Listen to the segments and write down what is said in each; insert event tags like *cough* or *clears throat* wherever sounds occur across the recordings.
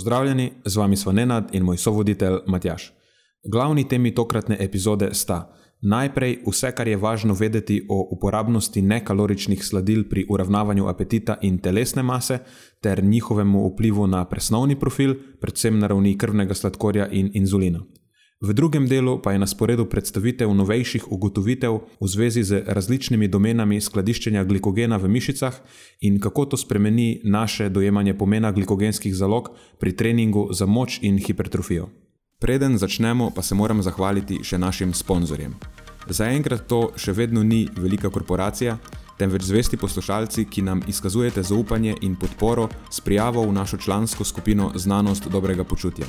Pozdravljeni, z vami smo Nenad in moj sovoditelj Matjaš. Glavni temi tokratne epizode sta najprej vse, kar je važno vedeti o uporabnosti nekaloričnih sladil pri uravnavanju apetita in telesne mase, ter njihovemu vplivu na presnovni profil, predvsem na ravni krvnega sladkorja in inzulina. V drugem delu pa je na sporedu predstavitev novejših ugotovitev v zvezi z različnimi domenami skladiščenja glikogena v mišicah in kako to spremeni naše dojemanje pomena glikogenskih zalog pri treningu za moč in hipertrofijo. Preden začnemo, pa se moram zahvaliti še našim sponzorjem. Zaenkrat to še vedno ni velika korporacija, temveč zvesti poslušalci, ki nam izkazujete zaupanje in podporo s prijavo v našo člansko skupino Znanost dobrega počutja.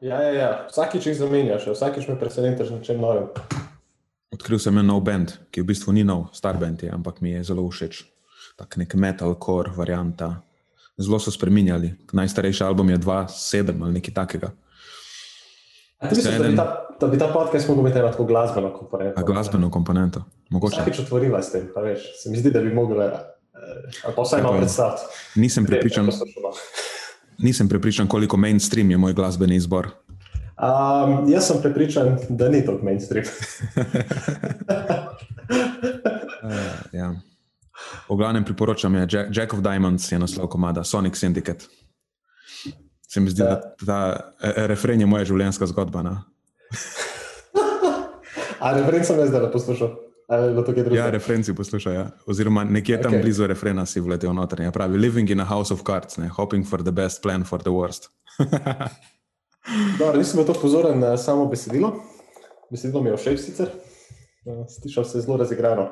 Ja, ja, ja. vsakič jih zamenjaš, vsakič me presenetiš na čem novem. Odkril sem en nov bend, ki v bistvu ni nov, star bend, je, ampak mi je zelo všeč. Tak nek metalcore varianta. Zelo so spremenjali. Najstarejši album je 2-7 ali nekaj takega. Mislim, eden... da, bi ta, da bi ta podcast lahko imel tako glasbeno komponento. Glasbeno komponento. Mogoče. Vsakič otvorila s tem, pa veš. Se mi zdi, da bi mogla, eh, ali pa vsaj malo predstaviti. Nisem prepričan. Nisem prepričan, koliko mainstream je moj glasbeni izbor. Um, jaz sem prepričan, da ni to mainstream. uh, *laughs* ja. V glavnem priporočam je Jack, Jack of Diamonds, je naslov komada Sonic Syndicate. Se mi zdi, ja. da ta e, refren je moja življenjska zgodba. *laughs* A refren sem jaz zdaj poslušal. Ja, referenci poslušaj. Ja. Oziroma, nekje tam okay. blizu refrena si vletel noter. Ja, pravi, living in a house of cards, ne? hoping for the best, plan for the worst. *laughs* Dobro, nisem bil tako pozoren na samo besedilo. Besedilo mi je všeč sicer. Slišal se zelo razigrano.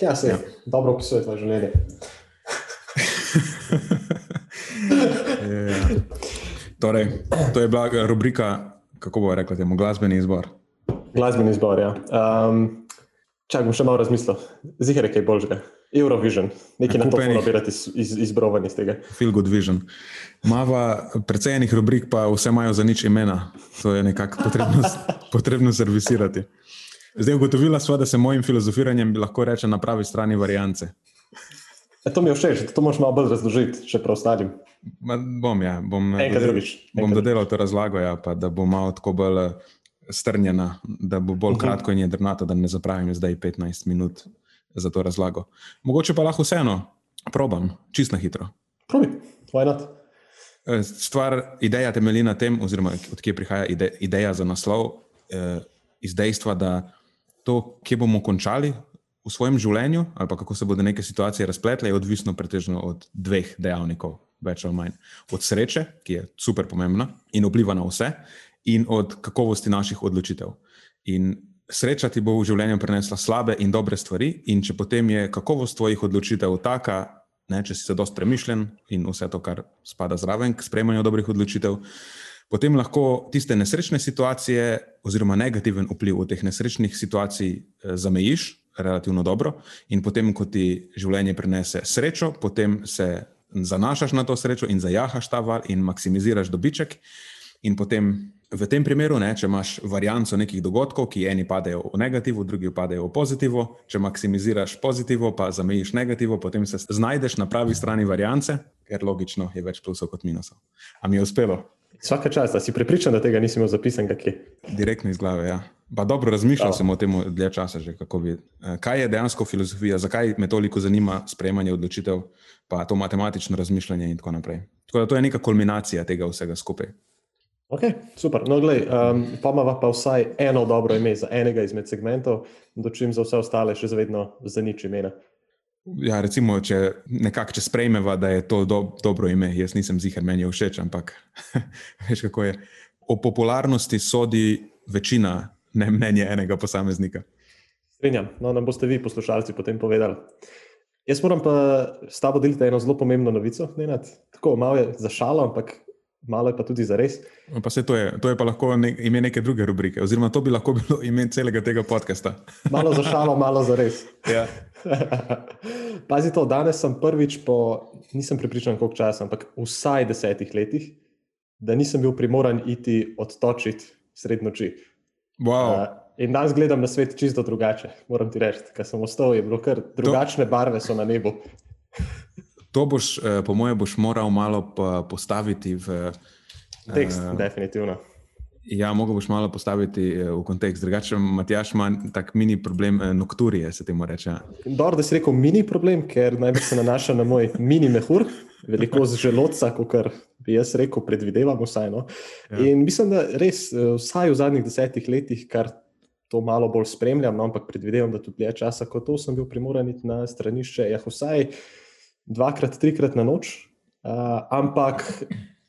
Kaj se je? Ja. Dobro opisuje tvoje življenje. *laughs* ja. torej, to je bila rubrika, kako bo rekla temu, glasbeni izbor. Glasbeni izbor, ja. Um, Čakaj, bom še malo razmislil. Zihar je kaj boljšega. Eurovision, nekaj na to moramo nabirati iz, iz, izbrovanje iz tega. Feel good vision. Mava precej enih rubrik, pa vse imajo za nič imena. To je nekako potrebno, *laughs* potrebno servisirati. Zdaj ugotovila sva, da se mojim filozofiranjem lahko reče na pravi strani variance. E, to mi je všeč, to moš malo bolj razložiti, še preostalim. Bom, ja, bom, bom dodelal to razlago, ja, pa da bom malo tako bolj strnjena, da bo bolj uh mhm. -huh. kratko in jedrnato, da ne zapravim zdaj 15 minut za to razlago. Mogoče pa lahko vseeno probam, čist na hitro. Probi, why not? Eh, stvar, ideja temelji na tem, oziroma odkje prihaja ide, ideja za naslov, eh, iz dejstva, da to, kje bomo končali v svojem življenju, ali pa kako se bodo neke situacije razpletle, je odvisno pretežno od dveh dejavnikov, več ali manj. Od sreče, ki je super pomembna in vpliva na vse, in od kakovosti naših odločitev. In sreča ti bo v življenju prinesla slabe in dobre stvari, in če potem je kakovost tvojih odločitev taka, ne, če si se dosti premišljen in vse to, kar spada zraven k sprejemanju dobrih odločitev. Potem lahko tiste nesrečne situacije, oziroma negativen vpliv od teh nesrečnih situacij, eh, zamejiš relativno dobro, in potem, ko ti življenje prinese srečo, potem se zanašaš na to srečo in zajahaš ta val in maksimiziraš dobiček. In potem v tem primeru, ne, če imaš varianco nekih dogodkov, ki eni padejo v negativo, drugi padejo v pozitivo, če maksimiziraš pozitivo, pa zamejiš negativo, potem se znajdeš na pravi strani variance, ker logično je več plusov kot minusov. A mi je uspelo? Vsaka čas, da si prepričan, da tega nisi imel zapisanega kje. Direktno iz glave, ja. Pa dobro, razmišljal ja. sem o tem dlje časa, že, bi, eh, kaj je dejansko filozofija, zakaj me toliko zanima sprejemanje odločitev, pa to matematično razmišljanje in tako naprej. Tako da to je neka kulminacija tega vsega skupaj. Ok, super. No, glej, um, pa ima pa vsaj eno dobro ime za enega izmed segmentov, dočim za vse ostale še zavedno za nič imena. Ja, recimo, če nekako sprejmeva, da je to do, dobro ime, jaz nisem zihar, meni je všeč, ampak *laughs* veš, kako je. O popularnosti sodi večina, ne mnenje enega posameznika. Strenjam, no, nam boste vi, poslušalci, potem povedali. Jaz moram pa s tabo deliti eno zelo pomembno novico. Nenad. Tako malo je za šalo, ampak malo je pa tudi za res. Pa to, je, to je pa lahko ne, ime neke druge rubrike, oziroma to bi lahko bilo ime celega tega podcasta. malo za šalo, malo za res. Ja. *laughs* Pazi to, danes sem prvič po, nisem pripričan, koliko časa, ampak vsaj desetih letih, da nisem bil primoran iti odtočiti sred noči. Wow. Uh, in danes gledam na svet čisto drugače, moram ti reči, ker sem ostal, je bilo kar drugačne to, barve so na nebu. To boš, eh, po mojem, boš moral malo postaviti v tekst, uh, definitivno. Ja, mogo boš malo postaviti eh, v kontekst. Drugače, Matjaš ima tak mini problem eh, nokturije, se temu reče. Dobro, da si rekel mini problem, ker najbolj se nanaša na moj mini mehur, veliko z želodca, kot bi jaz rekel, predvidevam vsaj. No? Ja. In mislim, da res eh, vsaj v zadnjih desetih letih, kar to malo bolj spremljam, no? ampak predvidevam, da tudi dlje časa, kot to sem bil primoran na stranišče, ja, vsaj dvakrat, trikrat na noč. Uh, ampak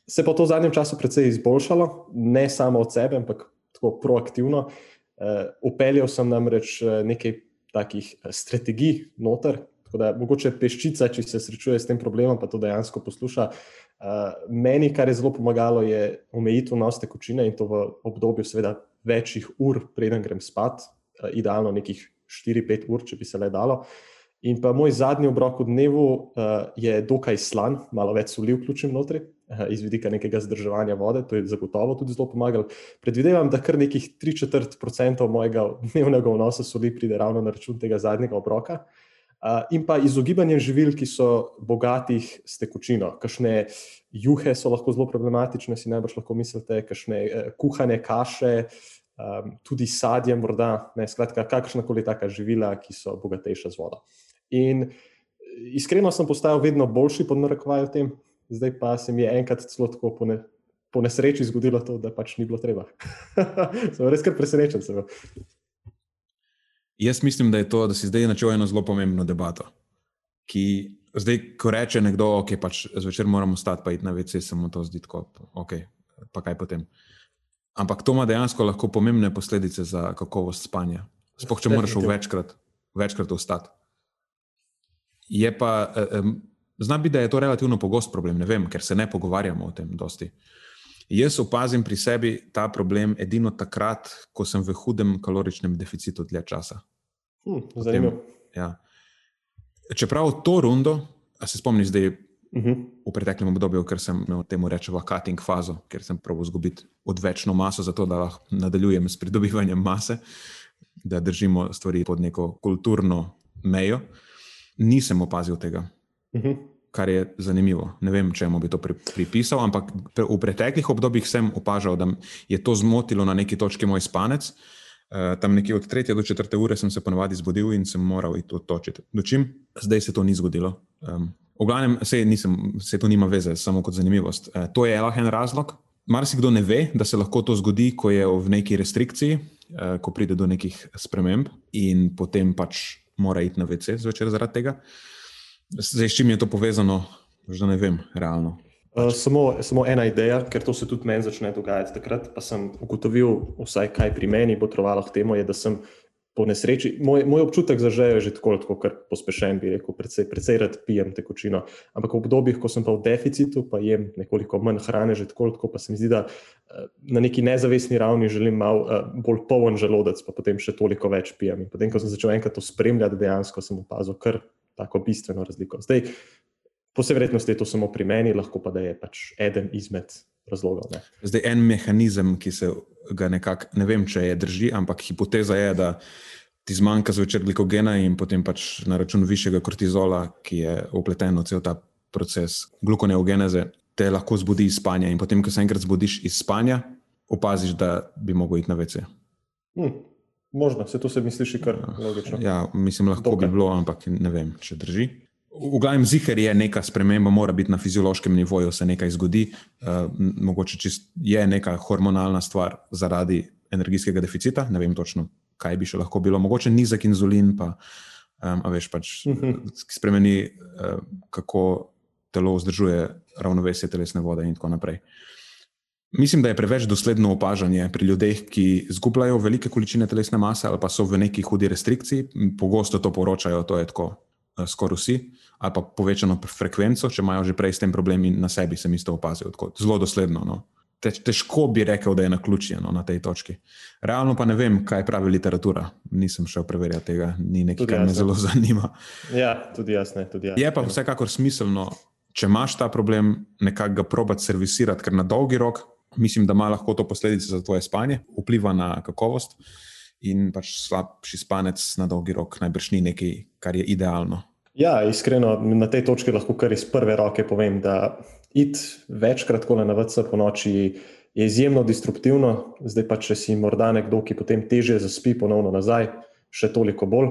Se pa to v zadnjem času precej izboljšalo, ne samo od sebe, ampak tako proaktivno. Uh, upeljal sem namreč eh, nekaj takih strategij noter, tako da mogoče peščica, če se srečuje s tem problemom, pa to dejansko posluša. Uh, meni, kar je zelo pomagalo, je omejitev vnos tekočine in to v obdobju, seveda, večjih ur, preden grem spat, uh, idealno nekih 4-5 ur, če bi se le dalo. In pa moj zadnji obrok v dnevu uh, je dokaj slan, malo več soli vključim notri, iz vidika nekega zdrževanja vode, to je zagotovo tudi zelo pomagalo. Predvidevam, da kar nekih 3-4% mojega dnevnega vnosa soli pride ravno na račun tega zadnjega obroka. In pa izogibanje živil, ki so bogatih s tekočino. Kašne juhe so lahko zelo problematične, si najbrž lahko mislite, kašne eh, kuhane kaše, tudi sadje, morda, ne, skratka, kakršna koli taka živila, ki so bogatejša z vodo. In iskreno sem postajal vedno boljši, pod narekovajem tem, zdaj pa se mi je enkrat celo tako po, ne, po nesreči zgodilo, to, da pač ni bilo treba. *laughs* sem res kar presrečen. Sem. Jaz mislim, da je to, da si zdaj začel eno zelo pomembno debato. Ki zdaj, ko reče nekdo, da okay, pač zvečer moramo stati, pa iti na vece, se mu to zdi tako, ok, pa kaj potem. Ampak to ima dejansko lahko pomembne posledice za kakovost spanja. Sploh če moraš večkrat, večkrat vstati. Je pa. Um, Znam biti, da je to relativno pogost problem, ne vem, ker se ne pogovarjamo o tem dosti. Jaz opazim pri sebi ta problem edino takrat, ko sem v hudem kaloričnem deficitu dlje časa. Hmm, Zanimivo. Ja. Čeprav to rundo, a se spomniš zdaj uh mhm. -huh. v preteklem obdobju, ker sem imel temu rečemo cutting fazo, ker sem pravil izgubiti odvečno maso, zato da lahko nadaljujem s pridobivanjem mase, da držimo stvari pod neko kulturno mejo, nisem opazil tega. -huh. Kar je zanimivo. Ne vem, če mu bi to pri, pripisal, ampak v preteklih obdobjih sem opažal, da je to zmotilo na neki točki moj spanec. Uh, tam nekje od 3 do 4 ure sem se ponovadi zbudil in sem moral iti to točiti. Dočim, zdaj se to ni zgodilo. Um, v glavnem, se, nisem, se to nima veze, samo kot zanimivost. Uh, to je lahko en razlog. Marsikdo ne ve, da se lahko to zgodi, ko je v neki restrikciji, uh, ko pride do nekih sprememb in potem pač mora iti na VC zvečer zaradi tega. Zdaj, s čim je to povezano, že ne vem, realno. Uh, samo, samo ena ideja, ker to se tudi meni začne dogajati. Takrat pa sem ugotovil, vsaj kaj pri meni bo trovalo k temu, je, da sem po nesreči, moj, moj občutek za žejo je že tako, tako kar pospešen, bi rekel, precej, precej rad pijem tekočino. Ampak v obdobjih, ko sem pa v deficitu, pa jem nekoliko manj hrane, že tako, tako pa se mi zdi, da uh, na neki nezavestni ravni želim malo uh, bolj poln želodec, pa potem še toliko več pijem. In potem, ko sem začel enkrat to spremljati, dejansko sem opazil kar tako bistveno razliko. Zdaj, po vsej verjetnosti je to samo pri meni, lahko pa da je pač eden izmed razlogov. Ne. Zdaj, en mehanizem, ki se ga nekako, ne vem, če je drži, ampak hipoteza je, da ti zmanjka zvečer glikogena in potem pač na račun višjega kortizola, ki je upleten v cel ta proces glukoneogeneze, te lahko zbudi iz spanja. In potem, ko se enkrat zbudiš iz spanja, opaziš, da bi mogel iti na vece. Hm, možno, se to se mi sliši kar logično. Ja, mislim, lahko Dokaj. bi bilo, ampak ne vem, če drži. V glavnem, zihar je neka sprememba, mora biti na fiziološkem nivoju, se nekaj zgodi. Uh, mogoče čist, je neka hormonalna stvar zaradi energijskega deficita, ne vem točno, kaj bi še lahko bilo, mogoče nizek inzulin, pa um, veš, pač mhm. spremeni, uh, kako telo vzdržuje ravnovesje telesne vode in tako naprej. Mislim, da je preveč dosledno opažanje pri ljudeh, ki zgubljajo velike količine telesne mase ali pa so v neki hudi restrikciji. Pogosto to poročajo, to je tako, uh, skoraj vsi, ali pa povečano frekvenco, če imajo že prej s tem problemi na sebi, sem isto opazil. Tako, zelo dosledno. No težko bi rekel, da je na ključju no, na tej točki. Realno pa ne vem, kaj pravi literatura. Nisem šel preverjati tega, ni nekaj, kar me zelo *laughs* zanima. Ja, tudi jaz ne. Tudi jaz. Je pa vsekakor smiselno, če imaš ta problem, nekako ga probati servisirati, ker na dolgi rok mislim, da ima lahko to posledice za tvoje spanje, vpliva na kakovost. In pač slabši spanec na dolgi rok najbrž ni nekaj, kar je idealno. Ja, iskreno, na tej točki lahko kar iz prve roke povem, da iti večkrat tako na vrca po noči je izjemno disruptivno. Zdaj pa, če si morda nekdo, ki potem teže zaspi ponovno nazaj, še toliko bolj.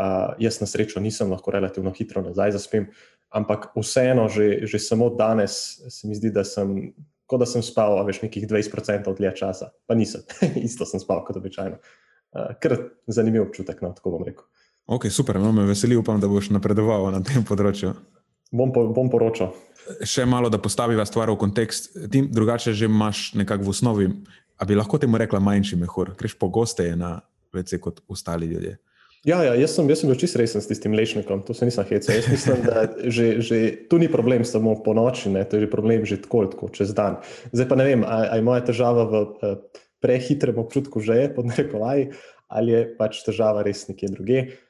Uh, jaz na srečo nisem lahko relativno hitro nazaj zaspim, ampak vseeno, že, že samo danes se mi zdi, da sem, kot da sem spal več nekih 20% dlje časa, pa nisem, *laughs* isto sem spal kot običajno. Uh, Ker zanimiv občutek, no, tako bom rekel. Ok, super, no, me veseli, upam, da boš napredoval na tem področju. Bom, po, bom poročal. Še malo, da postaviva stvar v kontekst. Ti drugače že imaš nekako v osnovi, a bi lahko temu rekla manjši mehur, greš pogosteje na vece kot ostali ljudje. Ja, ja jaz, sem, jaz sem bil čisto resen s tistim lešnikom, to se nisem hecel. Jaz mislim, da že, že, tu ni problem samo po noči, ne, to je problem že tako, tako čez dan. Zdaj pa ne vem, ali je moja težava v eh, prehitrem občutku že je, pod narekovaji, ali je pač težava res nekje druge. Uh,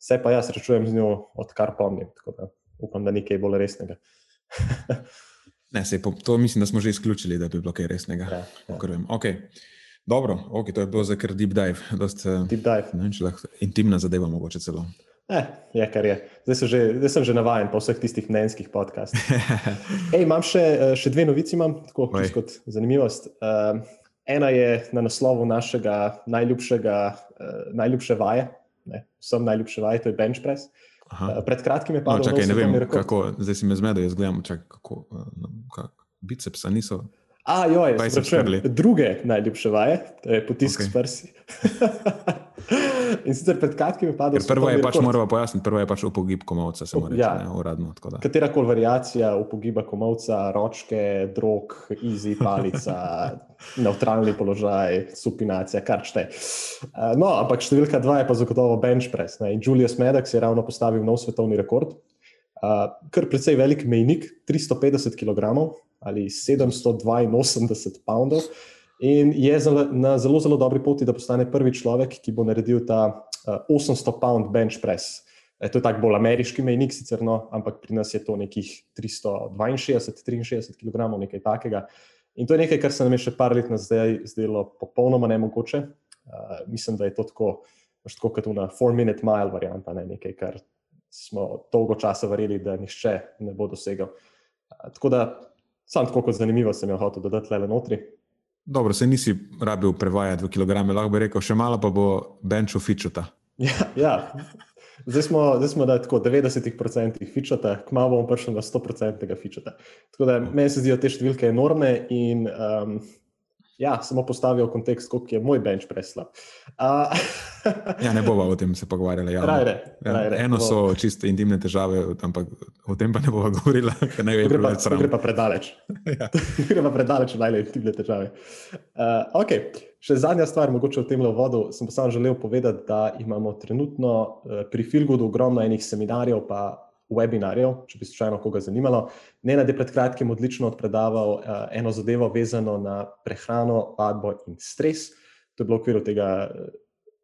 Vse pa jaz rečujem z njo, odkar pomnim, tako da upam, da ni kaj bolj resnega. *laughs* ne, se, to mislim, da smo že izključili, da bi bilo kaj resnega. Ja, ja. Okay. Dobro, okay, to je bilo za kar deep dive. Dost, uh, deep dive. Ne, lahko, intimna zadeva, mogoče celo. Eh, je, kar je. Zdaj že, zdaj sem že navaden po vseh tistih mnenjskih podcastih. *laughs* Ej, imam še, eh, še dve novici, imam, tako kot zanimivost. Uh, ena je na naslovu našega najljubšega, uh, najljubše vaje, ne, vsem najljubše vaj, to je bench press. Aha. Pred kratkim je pa bilo nekaj, ne vem, rekord. kako, zdaj si me zmedel, jaz gledam, čak, kako, kako bicepsa niso. A, joj, druge najljubše vaje, to je potisk okay. s prsi. *laughs* In sicer pred kratkim je padlo. Prvo je pač moralo pojasniti, prvo je pač upogib komovca, se mora reči, ja. uradno. Katera koli variacija upogiba komovca, ročke, drog, izi, palica, *laughs* neutralni položaj, supinacija, kar šte. No, ampak številka dva je pa zagotovo bench press. Ne? In Julius Medax je ravno postavil nov svetovni rekord. Uh, kar precej velik mejnik, 350 kg, ali 782 poundov. In je na zelo, zelo dobri poti, da postane prvi človek, ki bo naredil ta 800 pound bench press. E, to je tako bolj ameriški mejnik, sicer no, ampak pri nas je to nekih 362-63 kg, nekaj takega. In to je nekaj, kar se nam je še par let nazaj zdelo popolnoma nemogoče. Uh, mislim, da je to tako, tako kot na 4-minute mile varianta, ne nekaj, kar smo dolgo časa verjeli, da nišče ne bo dosegel. Uh, tako da Sam tako kot zanimivo sem jo hotel dodati le notri. Dobro, se nisi rabil prevajati v kilograme, lahko bi rekel, še malo pa bo benčo fičota. Ja, ja. Zdaj smo, zdaj smo da tako 90% fičota, kmalo bomo prišli na 100% fičota. Tako da meni se zdijo te številke enormne in um, Ja, samo postavijo kontekst, koliko je moj bench preslab. Uh, ja, ne bomo o tem se pogovarjali. Ja, rajre, rajre, eno so čiste intimne težave, ampak o tem pa ne bomo govorili. Gre, gre pa predaleč. *laughs* ja. *laughs* Gre pa predaleč, najle intimne težave. Uh, okay. Še zadnja stvar, mogoče v tem vodu, sem pa sam želel povedati, da imamo trenutno uh, pri Filgudu ogromno enih seminarjev, pa webinarjev, če bi se čajno koga zanimalo. Nenad je pred kratkim odlično odpredaval uh, eno zadevo vezano na prehrano, vadbo in stres. To je bilo v okviru tega,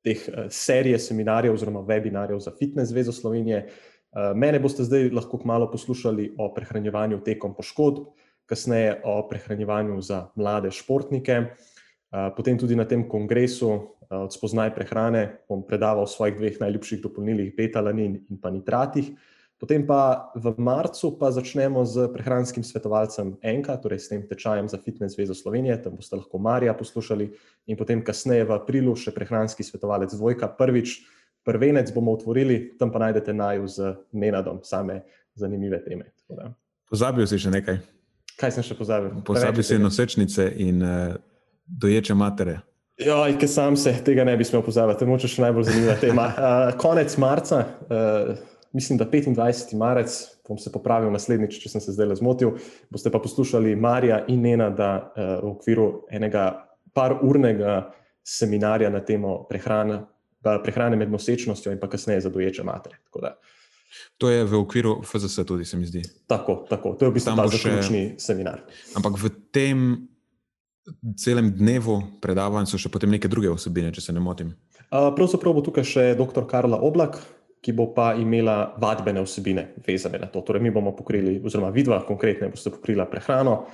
teh uh, serije seminarjev oziroma webinarjev za Fitness Zvezo Slovenije. Uh, mene boste zdaj lahko malo poslušali o prehranjevanju tekom poškodb, kasneje o prehranjevanju za mlade športnike. Uh, potem tudi na tem kongresu uh, od spoznaj prehrane bom predaval o svojih dveh najljubših dopolnilih, betalanin in pa nitratih. Potem pa v marcu pa začnemo z prehranskim svetovalcem Enka, torej s tem tečajem za Fitness Zvezo Slovenije, tam boste lahko Marija poslušali, in potem kasneje v aprilu še prehranski svetovalec Dvojka. Prvič, prvenec bomo otvorili, tam pa najdete naju z Nenadom, same zanimive teme. Pozabil si še nekaj. Kaj sem še pozabil? Pozabil si nosečnice in uh, doječe matere. Ja, ki sam se tega ne bi smel pozabiti, morda še najbolj zanimiva tema. Uh, konec marca. Uh, mislim, da 25. marec, bom se popravil naslednjič, če sem se zdaj le zmotil. Boste pa poslušali Marija in Nena, da uh, v okviru enega par urnega seminarja na temo prehrane, prehrane med nosečnostjo in pa kasneje za doječe matere. To je v okviru FZS tudi, se mi zdi. Tako, tako. to je v bistvu ta zaključni še... seminar. Ampak v tem celem dnevu predavanj so še potem neke druge osebine, če se ne motim. Uh, pravzaprav bo tukaj še dr. Karla Oblak, ki bo pa imela vadbene vsebine vezane na to. Torej, mi bomo pokrili, oziroma vidva konkretno boste pokrila prehrano,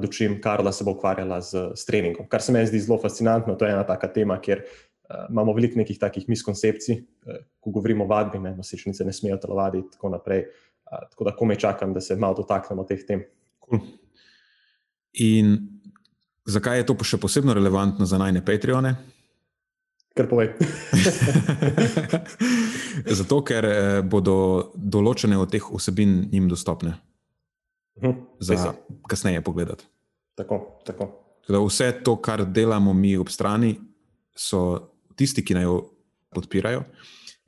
dočim Karla se bo ukvarjala z, z treningom. Kar se meni zdi zelo fascinantno, to je ena taka tema, kjer imamo veliko nekih takih miskoncepcij, ko govorimo o vadbi, ne nosečnice ne smejo telovaditi in tako naprej. Tako da komaj čakam, da se malo dotaknemo teh tem. Cool. In zakaj je to še posebno relevantno za najne Patreone? Kar povej. *laughs* Zato, ker eh, bodo določene od teh vsebin jim dostopne. Uh, za kasneje pogledati. Tako, tako. Vse to, kar delamo mi ob strani, so tisti, ki naj jo podpirajo,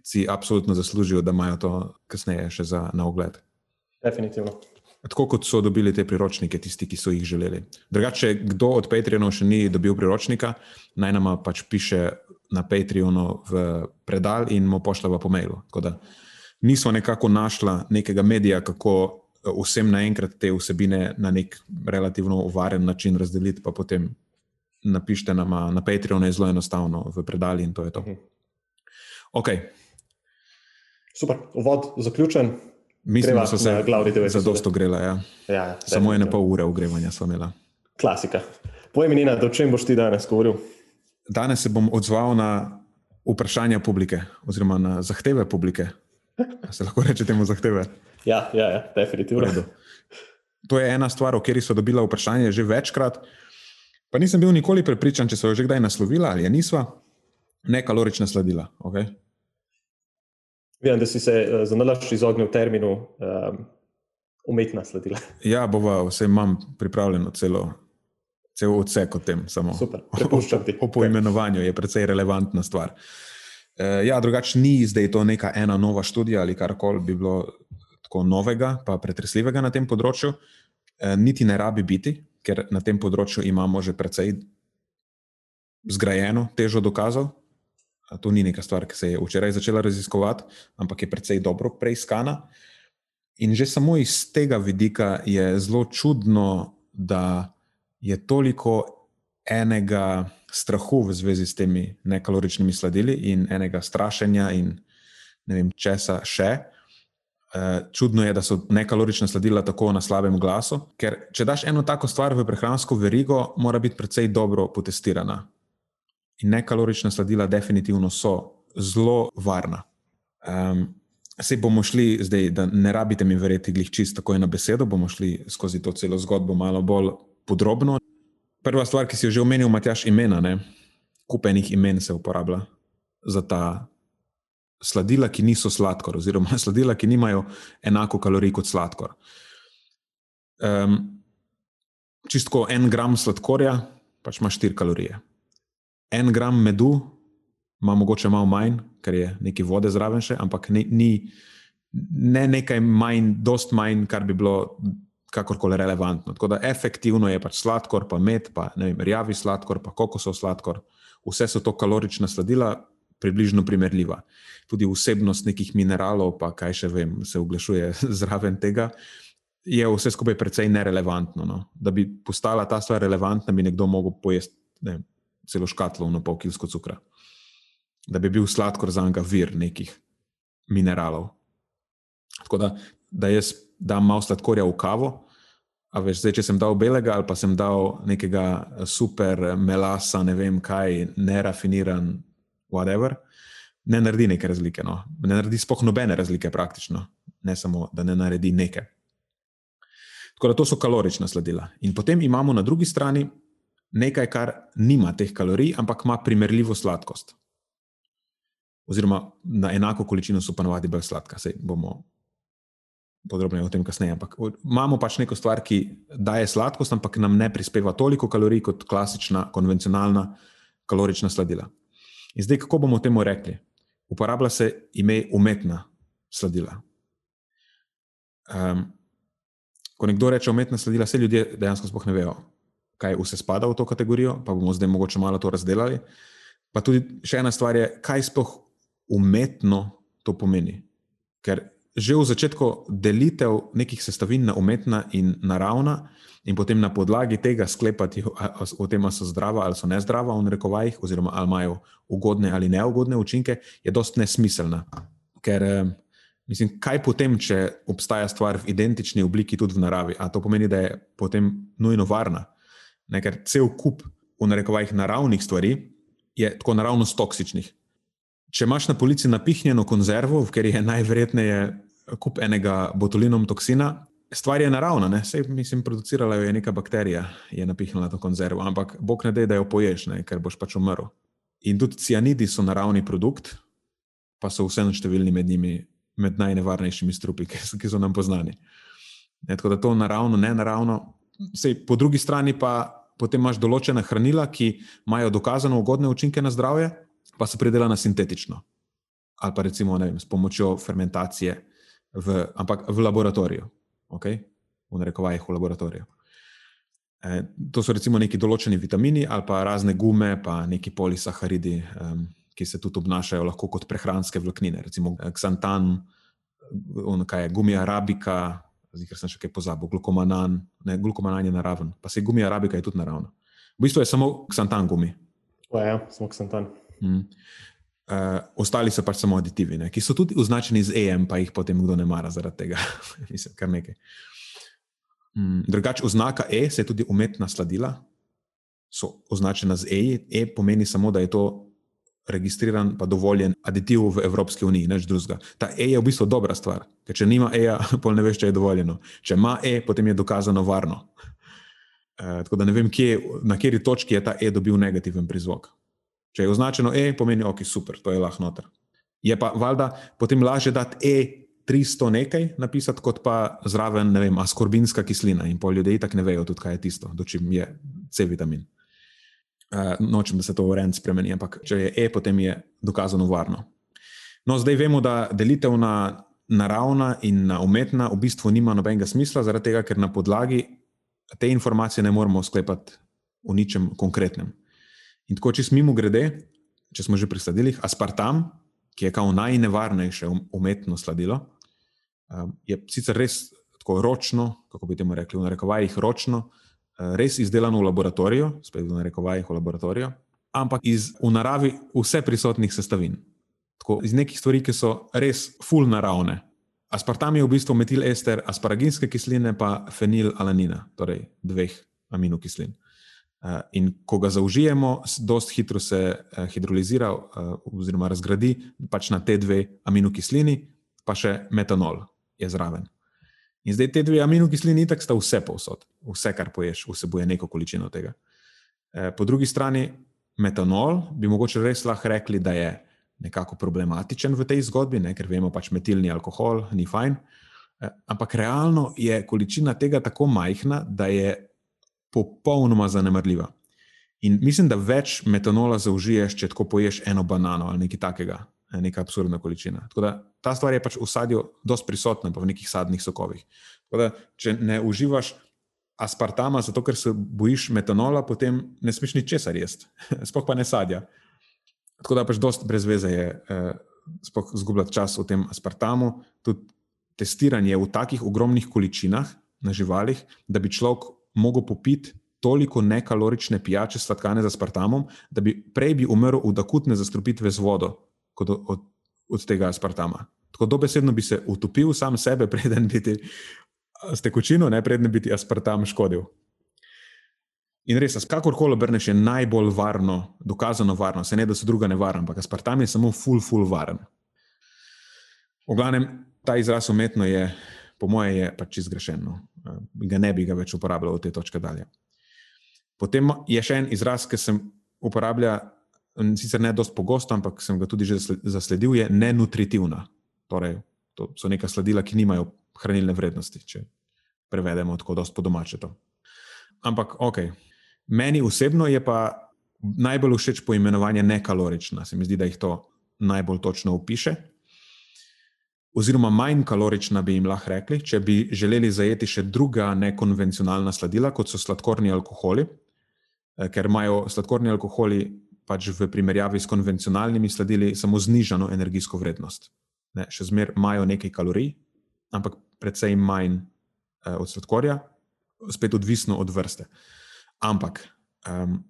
si absolutno zaslužijo, da imajo to kasneje še za na ogled. Definitivno. Tako kot so dobili te priročnike, tisti, ki so jih želeli. Drugače, kdo od Patreonov še ni dobil priročnika, naj nama pač piše na Patreonu v predal in mu pošljava po mailu. Nismo nekako našla nekega medija, kako eh, vsem naenkrat te vsebine na nek relativno uvaren način razdeliti, pa potem napišite nama na Patreonu, je zelo enostavno v predal in to je to. Mhm. Ok. Super, uvod zaključen. Mislim, da so se za dosto grela. Ja. Ja, Samo ene pol ure ogrevanja smo imeli. Klasika. Povej mi, Nina, o čem boš ti danes govoril? Danes se bom odzval na vprašanja publike, oziroma na zahteve publike. Se lahko reče temu zahteve? Ja, ja, ja definitivno. To je ena stvar, o kateri so dobila vprašanje že večkrat. Pa nisem bil nikoli prepričan, če so jo že kdaj naslovila ali je nisva. Nekalorična sladila. Okay? Vem, da si se uh, za nalašč izognil terminu um, umetna sladila. *laughs* Ja, bova, vse imam pripravljeno celo. Cel odsek o tem, samo *laughs* prepuščam ti. O poimenovanju je precej relevantna stvar. E, ja, drugače ni zdaj to neka ena nova študija ali karkoli bi bilo tako novega, pa pretresljivega na tem področju. E, niti ne rabi biti, ker na tem področju imamo že precej zgrajeno težo dokazov, To ni neka stvar, ki se je včeraj začela raziskovati, ampak je precej dobro preiskana. In že samo iz tega vidika je zelo čudno, da je toliko enega strahu v zvezi s temi nekaloričnimi sladili in enega strašenja in ne vem česa še. Eh, čudno je, da so nekalorična sladila tako na slabem glasu, ker če daš eno tako stvar v prehransko verigo, mora biti precej dobro potestirana in nekalorična sladila, definitivno so zelo varna. Um, Sej bomo šli zdaj, da ne rabite mi verjeti, glih čisto tako na besedo, bomo šli skozi to celo zgodbo malo bolj podrobno. Prva stvar, ki si jo že omenil, Matjaš, imena. Ne? Kupenih imen se uporablja za ta sladila, ki niso sladkor, oziroma *laughs* sladila, ki nimajo enako kalorij kot sladkor. Um, čistko en gram sladkorja, pač ima štiri kalorije en gram medu ima mogoče malo manj, ker je nekaj vode zraven še, ampak ne, ni ne nekaj manj, dost manj, kar bi bilo kakorkoli relevantno. Tako da efektivno je pač sladkor, pa med, pa ne vem, rjavi sladkor, pa kokosov sladkor. Vse so to kalorična sladila, približno primerljiva. Tudi vsebnost nekih mineralov, pa kaj še vem, se oglašuje *laughs* zraven tega. Je vse skupaj precej nerelevantno. No? Da bi postala ta stvar relevantna, bi nekdo mogel pojesti ne, celo škatlo na pol kilsko cukra, da bi bil sladkor za njega vir nekih mineralov. Tako da, da jaz dam malo sladkorja v kavo, a veš, zdaj, če sem dal belega ali pa sem dal nekega super melasa, ne vem kaj, nerafiniran, whatever, ne naredi neke razlike. No. Ne naredi spoh nobene razlike, praktično, ne samo da ne naredi neke. Tako da to so kalorična sladila. In potem imamo na drugi strani nekaj, kar nima teh kalorij, ampak ima primerljivo sladkost. Oziroma, na enako količino so pa navadi bolj sladka. Sej bomo podrobneje o tem kasneje. Ampak imamo pač neko stvar, ki daje sladkost, ampak nam ne prispeva toliko kalorij kot klasična, konvencionalna kalorična sladila. In zdaj, kako bomo temu rekli? Uporablja se ime umetna sladila. Um, ko nekdo reče umetna sladila, vse ljudje dejansko sploh ne vejo, kaj vse spada v to kategorijo, pa bomo zdaj mogoče malo to razdelali. Pa tudi še ena stvar je, kaj sploh umetno to pomeni. Ker že v začetku delitev nekih sestavin na umetna in naravna, in potem na podlagi tega sklepati o tem, ali so zdrava ali so nezdrava, v rekovajih, oziroma ali imajo ugodne ali neugodne učinke, je dost nesmiselna. Ker, eh, mislim, kaj potem, če obstaja stvar v identični obliki tudi v naravi? A to pomeni, da je potem nujno varna? Ne, ker cel kup v rekovajih naravnih stvari je tako naravnost toksičnih. Če imaš na polici napihnjeno konzervo, v kateri je najverjetneje kup enega botulinom toksina. Stvar je naravna, ne? Sej, mislim, producirala jo je neka bakterija, je napihnila to konzervo, ampak bog ne da, da jo poješ, ne? ker boš pač umrl. In tudi cianidi so naravni produkt, pa so vseeno številni med njimi, med najnevarnejšimi strupi, ki so nam poznani. Ne, tako da to naravno, ne naravno. Sej, po drugi strani pa potem imaš določena hranila, ki imajo dokazano ugodne učinke na zdravje, pa so pridelana sintetično. Ali pa recimo vem, s pomočjo fermentacije v, ampak v laboratoriju, okay? v narekovajih v laboratoriju. E, to so recimo neki določeni vitamini ali pa razne gume, pa neki polisaharidi, um, ki se tudi obnašajo lahko kot prehranske vlaknine, recimo ksantan, kaj je gumi arabika, zdaj ker sem še kaj pozabil, glukomanan, ne, glukomanan je naraven, pa se gumi arabika je tudi naravna. V bistvu je samo ksantan gumi. O, ja, samo ksantan. Mm. Uh, ostali so pač samo aditivi, ne, ki so tudi označeni z EM, pa jih potem kdo ne mara zaradi tega. *laughs* Mislim, kar nekaj. Mm, drugače, oznaka E, se je tudi umetna sladila, so označena z E. E pomeni samo, da je to registriran, pa dovoljen aditiv v Evropski uniji, neč drugega. Ta E je v bistvu dobra stvar, ker če nima E, *laughs* pol ne veš, če je dovoljeno. Če ima E, potem je dokazano varno. Uh, tako da ne vem, kje, na kateri točki je ta E dobil negativen prizvok. Če je označeno E, pomeni, ok, super, to je lahko noter. Je pa valjda potem lažje dati E300 nekaj napisati, kot pa zraven, ne vem, askorbinska kislina. In pol ljudi tako ne vejo, tudi kaj je tisto, dočim je C vitamin. Uh, nočem, da se to v rend spremeni, ampak če je E, potem je dokazano varno. No, zdaj vemo, da delitev na naravna in na umetna v bistvu nima nobenega smisla, zaradi tega, ker na podlagi te informacije ne moremo sklepati o ničem konkretnem. In tako, če smo grede, če smo že pri sladilih, aspartam, ki je kao najnevarnejše um-, umetno sladilo, um, je sicer res tako ročno, kako bi temu rekli, v narekovajih ročno, res izdelano v laboratoriju, spet v narekovajih v laboratoriju, ampak iz v naravi vse prisotnih sestavin. Tako iz nekih stvari, ki so res full naravne. Aspartam je v bistvu metil ester asparaginske kisline, pa fenilalanina, torej dveh aminokislin. Eh, in ko ga zaužijemo, dosta hitro se eh, hidrolizira eh, oziroma razgradi pač na te dve aminokislini, pa še metanol je zraven. In zdaj te dve aminokislini itak sta vse povsod, vse, kar poješ, vsebuje neko količino tega. Po drugi strani, metanol bi mogoče res lahko rekli, da je nekako problematičen v tej zgodbi, ne? ker vemo pač metilni alkohol ni fajn. Ampak realno je količina tega tako majhna, da je popolnoma zanemrljiva. In mislim, da več metanola zaužiješ, če tako poješ eno banano ali nekaj takega, neka absurdna količina. Tako da ta stvar je pač v sadju dosti prisotna, pa v nekih sadnih sokovih. Tako da, če ne uživaš aspartama, zato ker se bojiš metanola, potem ne smeš ničesar jesti, *laughs* sploh pa ne sadja. Tako da pač dosti brez veze je eh, sploh zgubljati čas v tem aspartamu. Tudi testiranje v takih ogromnih količinah na živalih, da bi človek mogel popiti toliko nekalorične pijače, sladkane z aspartamom, da bi prej bi umrl od akutne zastrupitve z vodo, kot od, od tega aspartama. Tako dobesedno bi se utopil sam sebe, *laughs* preden bi ti s tekočino, ne preden bi ti aspartam škodil. In res, kakorkoli obrneš, je najbolj varno, dokazano varno, se ne da so druga nevarna, ampak aspartam je samo full, full varen. V glavnem, ta izraz umetno je, po moje, je pač izgrešen. No. Ga ne bi ga več uporabljal od te točke dalje. Potem je še en izraz, ki sem uporabljal, sicer ne dosti pogosto, ampak sem ga tudi že zasledil, je nenutritivna. Torej, to so neka sladila, ki nimajo hranilne vrednosti, če prevedemo tako dosto po domače to. Ampak, ok, Meni osebno je pa najbolj všeč poimenovanje nekalorična. Se mi zdi, da jih to najbolj točno opiše. Oziroma, manj kalorična bi jim lahko rekli, če bi želeli zajeti še druga nekonvencionalna sladila, kot so sladkorni alkoholi, eh, ker imajo sladkorni alkoholi pač v primerjavi s konvencionalnimi sladili samo znižano energijsko vrednost. Ne, še zmeraj imajo nekaj kalorij, ampak predvsej manj eh, od sladkorja, spet odvisno od vrste. Ampak um,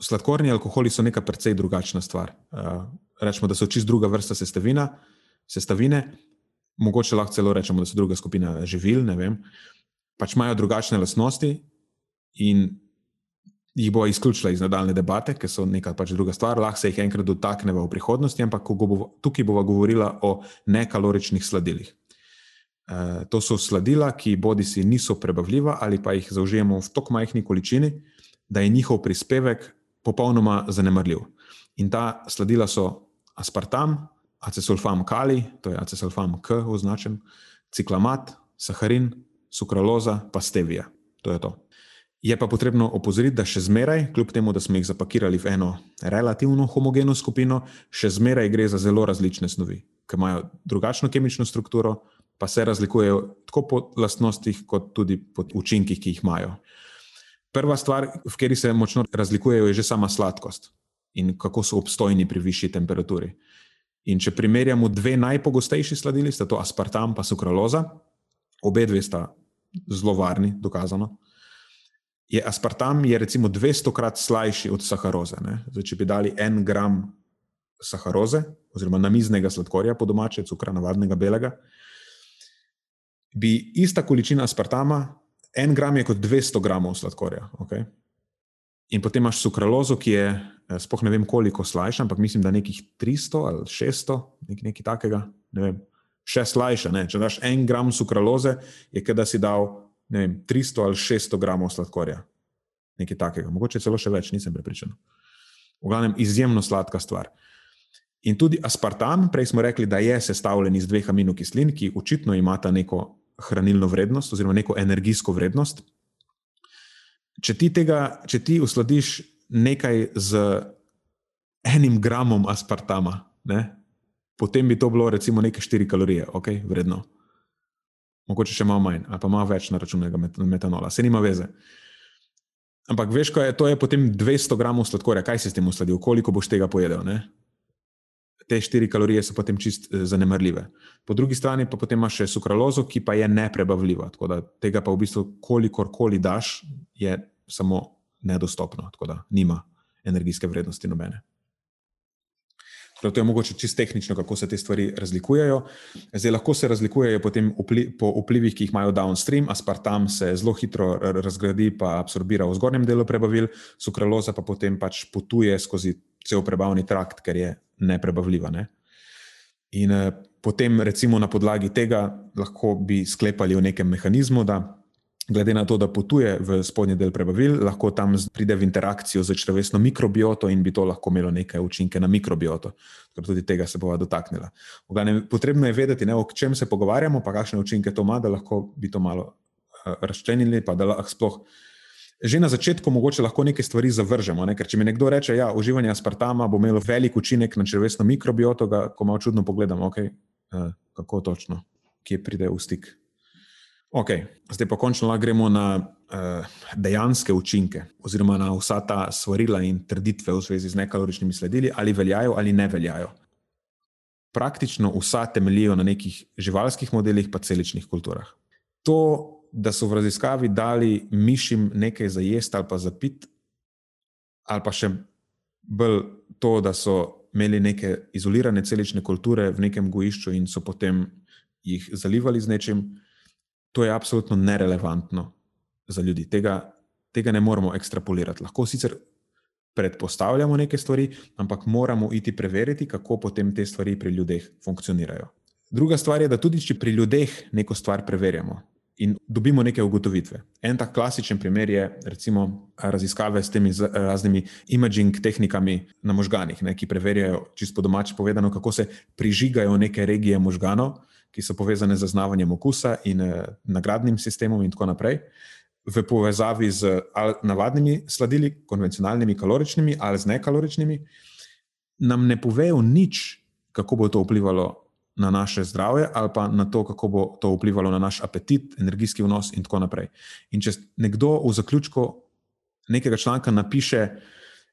sladkorni alkoholi so neka precej drugačna stvar. Uh, rečemo, da so čist druga vrsta sestavina, sestavine, mogoče lahko celo rečemo, da so druga skupina živil, ne vem. Pač imajo drugačne lastnosti in jih bo izključila iz nadaljne debate, ker so neka pač druga stvar. Lahko se jih enkrat dotaknemo v prihodnosti, ampak bo, tukaj bomo govorili o nekaloričnih sladilih. Uh, to so sladila, ki bodi si niso prebavljiva ali pa jih zaužijemo v tako majhni količini, da je njihov prispevek popolnoma zanemrljiv. In ta sladila so aspartam, acesulfam kali, to je acesulfam K označen, ciklamat, saharin, sukraloza, pa stevija. To je to. Je pa potrebno opozoriti, da še zmeraj, kljub temu, da smo jih zapakirali v eno relativno homogeno skupino, še zmeraj gre za zelo različne snovi, ki imajo drugačno kemično strukturo, pa se razlikujejo tako po lastnostih, kot tudi po učinkih, ki jih imajo. Prva stvar, v kateri se močno razlikujejo, je že sama sladkost in kako so obstojni pri višji temperaturi. In če primerjamo dve najpogostejši sladili, sta to aspartam in sukraloza, obe dve sta zelo varni, dokazano. Je aspartam je recimo 200 krat slajši od saharoze. Zdaj, če bi dali en gram saharoze, oziroma namiznega sladkorja, po domače, cukra, navadnega belega, bi ista količina aspartama en gram je kot 200 gramov sladkorja. Okay? In potem imaš sukralozo, ki je, eh, spoh ne vem koliko slajša, ampak mislim, da nekih 300 ali 600, nek, nekaj takega. Ne vem, še slajša. Ne? Če daš en gram sukraloze, je kot da si dal vem, 300 ali 600 gramov sladkorja. Nekaj takega, mogoče celo še več, nisem prepričan. V glavnem, izjemno sladka stvar. In tudi aspartam, prej smo rekli, da je sestavljen iz dveh aminokislin, ki očitno imata neko hranilno vrednost oziroma neko energijsko vrednost. Če ti tega, če ti usladiš nekaj z enim gramom aspartama, ne, potem bi to bilo recimo nekaj 4 kalorije, ok, vredno. Mogoče še malo manj, ali pa malo več na račun metanola, se nima veze. Ampak veš, kaj je to, je potem 200 gramov sladkorja, kaj si s tem usladil, koliko boš tega pojedel. Ne? te štiri kalorije so potem čist eh, zanemrljive. Po drugi strani pa imaš še sukralozo, ki pa je neprebavljiva. Tako da tega pa v bistvu, kolikor koli daš, je samo nedostopno, tako da nima energijske vrednosti nobene. To je mogoče čisto tehnično, kako se te stvari razlikujejo. Zdaj, lahko se razlikujejo vpli, po vplivih, ki jih imajo downstream. Aspartam se zelo hitro razgradi, pa absorbira v zgornjem delu prebavil, sukraloza pa potem pač potuje skozi cel prebavni trakt, ker je neprebavljiva. Ne? In uh, potem, recimo, na podlagi tega lahko bi sklepali o nekem mehanizmu, da glede na to, da potuje v spodnji del prebavil, lahko tam pride v interakcijo z človeško mikrobioto in bi to lahko imelo neke učinke na mikrobioto. Tudi tega se bova dotaknila. Ogane, potrebno je vedeti, ne, o čem se pogovarjamo, pa kakšne učinke to ima, da lahko bi to malo uh, razčlenili, pa da lahko sploh že na začetku mogoče lahko neke stvari zavržemo. Ne? Ker če mi nekdo reče, da ja, uživanje aspartama bo imelo velik učinek na človeško mikrobioto, ga ko malo čudno pogledamo, okay, uh, kako točno, kje pride v stik. Okay. Zdaj pa končno lahko gremo na uh, dejanske učinke, oziroma na vsa ta svarila in trditve v zvezi z nekaloričnimi sledili, ali veljajo ali ne veljajo. Praktično vsa temeljijo na nekih živalskih modelih, pa celičnih kulturah. To da so v raziskavi dali mišim nekaj za jesti ali pa za pit, ali pa še bolj to, da so imeli neke izolirane celične kulture v nekem gojišču in so potem jih zalivali z nečim, to je absolutno nerelevantno za ljudi. Tega tega ne moremo ekstrapolirati. Lahko sicer predpostavljamo neke stvari, ampak moramo iti preveriti, kako potem te stvari pri ljudeh funkcionirajo. Druga stvar je, da tudi če pri ljudeh neko stvar preverjamo in dobimo neke ugotovitve. En tak klasičen primer je recimo raziskave s temi raznimi imaging tehnikami na možganih, ne, ki preverjajo, čisto domače povedano, kako se prižigajo neke regije možganov, ki so povezane z zaznavanjem okusa in eh, nagradnim sistemom in tako naprej v povezavi z navadnimi sladili, konvencionalnimi, kaloričnimi ali z nekaloričnimi, nam ne povejo nič, kako bo to vplivalo na naše zdravje, ali pa na to, kako bo to vplivalo na naš apetit, energijski vnos in tako naprej. In če nekdo v zaključku nekega članka napiše,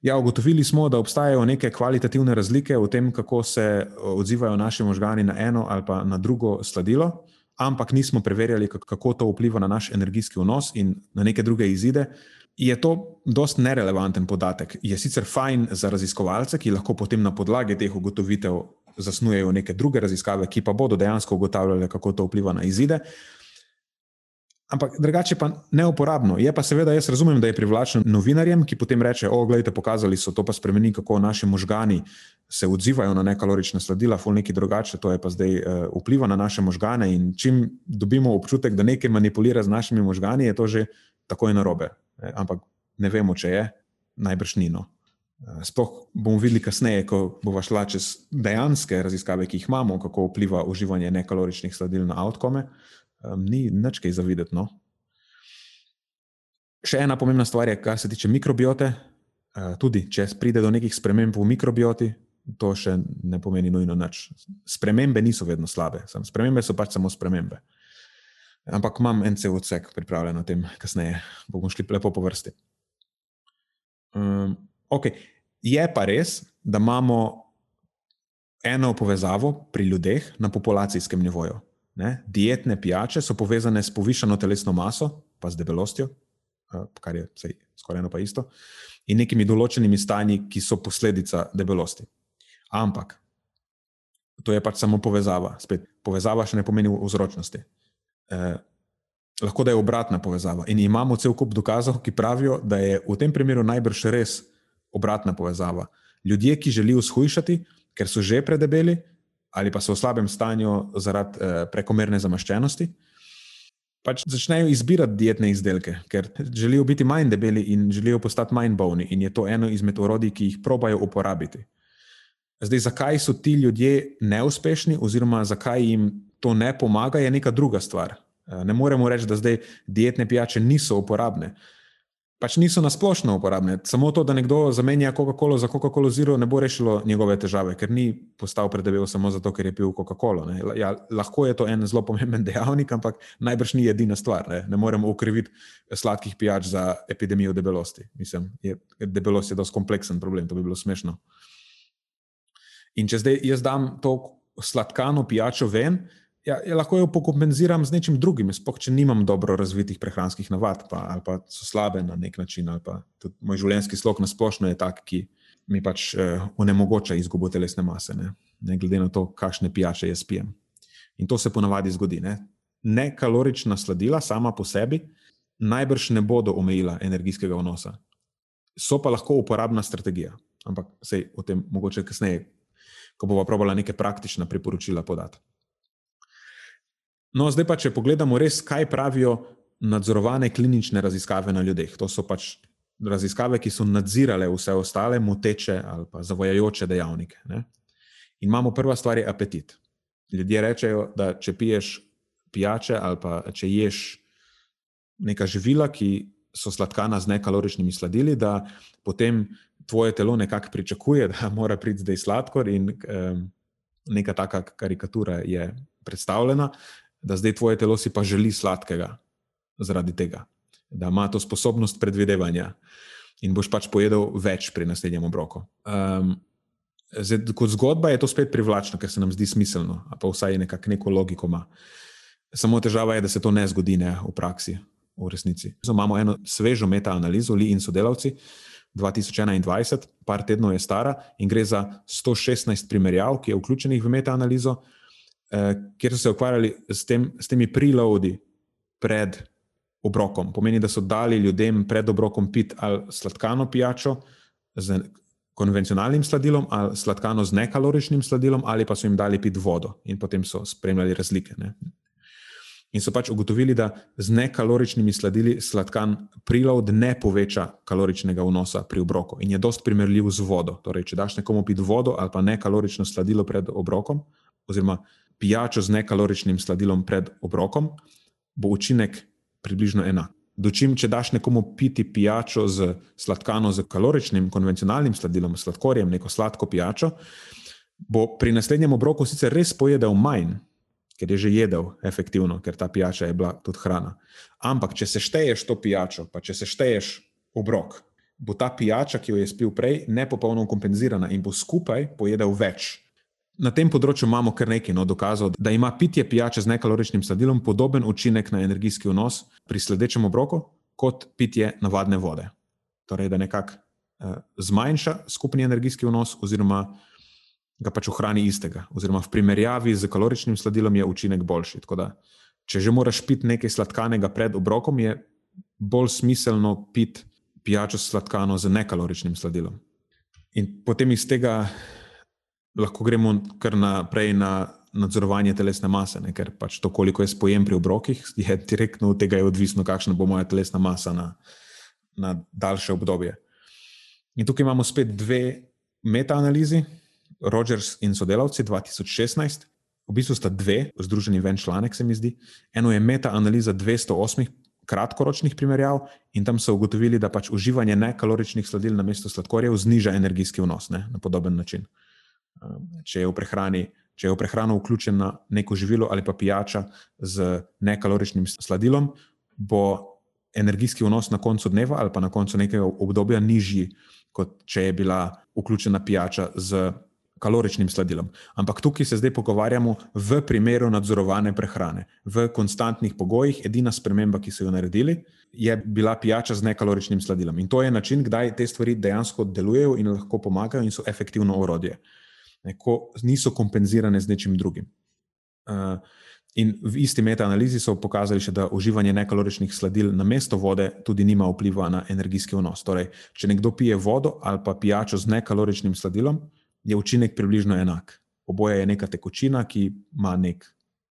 Ja, ugotovili smo, da obstajajo neke kvalitativne razlike v tem, kako se odzivajo naši možgani na eno ali pa na drugo sladilo ampak nismo preverjali, kako to vpliva na naš energijski vnos in na neke druge izide, je to dost nerelevanten podatek. Je sicer fajn za raziskovalce, ki lahko potem na podlagi teh ugotovitev zasnujejo neke druge raziskave, ki pa bodo dejansko ugotavljale, kako to vpliva na izide. Ampak drugače pa neuporabno. Je pa seveda, jaz razumem, da je privlačen novinarjem, ki potem reče: O, gledajte, pokazali so to, pa spremeni, kako naši možgani se odzivajo na nekalorične sladila, ful neki drugače, to je pa zdaj uh, vpliva na naše možgane. In čim dobimo občutek, da nekaj manipulira z našimi možgani, je to že takoj narobe. E, ampak ne vemo, če je, najbrž nino. E, sploh bomo videli kasneje, ko bomo šla čez dejanske raziskave, ki jih imamo, kako vpliva uživanje nekaloričnih sladil na outcome um, ni nič kaj zavideti. No. Še ena pomembna stvar je, kar se tiče mikrobiote. Uh, tudi če pride do nekih sprememb v mikrobioti, to še ne pomeni nujno nič. Spremembe niso vedno slabe, Sam, spremembe so pač samo spremembe. Ampak imam en cel odsek pripravljen o tem, kasneje bomo šli lepo po vrsti. Um, okay. Je pa res, da imamo eno povezavo pri ljudeh na populacijskem nivoju. Ne? Dietne pijače so povezane s povišano telesno maso, pa z debelostjo, eh, kar je sej, skoraj eno pa isto, in nekimi določenimi stanji, ki so posledica debelosti. Ampak to je pač samo povezava. Spet, povezava še ne pomeni vzročnosti. Eh, lahko da je obratna povezava. In imamo cel kup dokazov, ki pravijo, da je v tem primeru najbrž res obratna povezava. Ljudje, ki želijo shujšati, ker so že predebeli, ali pa so v slabem stanju zaradi eh, prekomerne zamaščenosti, pač začnejo izbirati dietne izdelke, ker želijo biti manj debeli in želijo postati manj bolni. In je to eno izmed orodij, ki jih probajo uporabiti. Zdaj, zakaj so ti ljudje neuspešni, oziroma zakaj jim to ne pomaga, je neka druga stvar. Eh, ne moremo reči, da zdaj dietne pijače niso uporabne pač niso nasplošno uporabne. Samo to, da nekdo zamenja Coca-Colo za Coca-Colo Zero, ne bo rešilo njegove težave, ker ni postal predebel samo zato, ker je pil Coca-Colo. Ja, lahko je to en zelo pomemben *laughs* dejavnik, ampak najbrž ni edina stvar. Ne, ne moremo ukriviti sladkih pijač za epidemijo debelosti. Mislim, je, debelost je dosti kompleksen problem, to bi bilo smešno. In če zdaj jaz dam to sladkano pijačo ven, ja, ja, lahko jo pokompenziram z nečim drugim, sploh če nimam dobro razvitih prehranskih navad, pa, ali pa so slabe na nek način, ali pa tudi moj življenjski slog na splošno je tak, ki mi pač eh, onemogoča izgubo telesne mase, ne? ne glede na to, kakšne pijače jaz pijem. In to se ponavadi zgodi. Ne? Nekalorična sladila sama po sebi najbrž ne bodo omejila energijskega vnosa. So pa lahko uporabna strategija, ampak sej o tem mogoče kasneje, ko bomo probala neke praktična priporočila podati. No, zdaj pa, če pogledamo res, kaj pravijo nadzorovane klinične raziskave na ljudeh. To so pač raziskave, ki so nadzirale vse ostale moteče ali pa zavojajoče dejavnike. Ne? In imamo prva stvar, je apetit. Ljudje rečejo, da če piješ pijače ali pa če ješ neka živila, ki so sladkana z nekaloričnimi sladili, da potem tvoje telo nekako pričakuje, da *laughs* mora priti zdaj sladkor in um, neka taka karikatura je predstavljena da zdaj tvoje telo si pa želi sladkega zaradi tega, da ima to sposobnost predvidevanja in boš pač pojedel več pri naslednjem obroku. Um, zdaj, kot zgodba je to spet privlačno, ker se nam zdi smiselno, pa vsaj nekako neko logiko ima. Samo težava je, da se to ne zgodi ne, v praksi, v resnici. Zdaj, imamo eno svežo metaanalizo, Li in sodelavci. 2021, par tednov je stara in gre za 116 primerjav, ki je vključenih v metaanalizo, kjer so se ukvarjali s, tem, s temi preloadi pred obrokom. Pomeni, da so dali ljudem pred obrokom pit ali sladkano pijačo z konvencionalnim sladilom, ali sladkano z nekaloričnim sladilom, ali pa so jim dali pit vodo in potem so spremljali razlike. Ne. In so pač ugotovili, da z nekaloričnimi sladili sladkan prilov ne poveča kaloričnega vnosa pri obroku in je dost primerljiv z vodo. Torej, če daš nekomu pit vodo ali pa nekalorično sladilo pred obrokom, oziroma pijačo z nekaloričnim sladilom pred obrokom, bo učinek približno enak. Dočim, če daš nekomu piti pijačo z sladkano, z kaloričnim, konvencionalnim sladilom, sladkorjem, neko sladko pijačo, bo pri naslednjem obroku sicer res pojedel manj, ker je že jedel efektivno, ker ta pijača je bila tudi hrana. Ampak, če sešteješ to pijačo, pa če sešteješ obrok, bo ta pijača, ki jo je spil prej, nepopolno kompenzirana in bo skupaj pojedel več. Na tem področju imamo kar nekaj no, dokazov, da ima pitje pijače z nekaloričnim sladilom podoben učinek na energijski vnos pri sledečem obroku kot pitje navadne vode. Torej, da nekako eh, zmanjša skupni energijski vnos, oziroma ga pač ohrani istega. Oziroma, v primerjavi z kaloričnim sladilom je učinek boljši. Da, če že moraš piti nekaj sladkanega pred obrokom, je bolj smiselno piti pijačo sladkano z nekaloričnim sladilom. In potem iz tega lahko gremo kar naprej na nadzorovanje telesne mase, ne? ker pač to, koliko je spojem pri obrokih, je direktno od tega odvisno, kakšna bo moja telesna masa na, na daljše obdobje. In tukaj imamo spet dve metaanalizi, Rogers in sodelavci 2016. V bistvu sta dve, združeni v en članek, se mi zdi. Eno je metaanaliza 208 kratkoročnih primerjav in tam so ugotovili, da pač uživanje nekaloričnih sladil na mesto sladkorjev zniža energijski vnos ne? na podoben način. Um, če je v prehrani, če je v prehrano vključena neko živilo ali pa pijača z nekaloričnim sladilom, bo energijski vnos na koncu dneva ali pa na koncu nekega obdobja nižji, kot če je bila vključena pijača z kaloričnim sladilom. Ampak tukaj se zdaj pogovarjamo v primeru nadzorovane prehrane. V konstantnih pogojih, edina sprememba, ki so jo naredili, je bila pijača z nekaloričnim sladilom. In to je način, kdaj te stvari dejansko delujejo in lahko pomagajo in so efektivno orodje ko niso kompenzirane z nečim drugim. Uh, in v isti metaanalizi so pokazali še, da uživanje nekaloričnih sladil na mesto vode tudi nima vpliva na energijski vnos. Torej, če nekdo pije vodo ali pa pijačo z nekaloričnim sladilom, je učinek približno enak. Oboje je neka tekočina, ki ima nek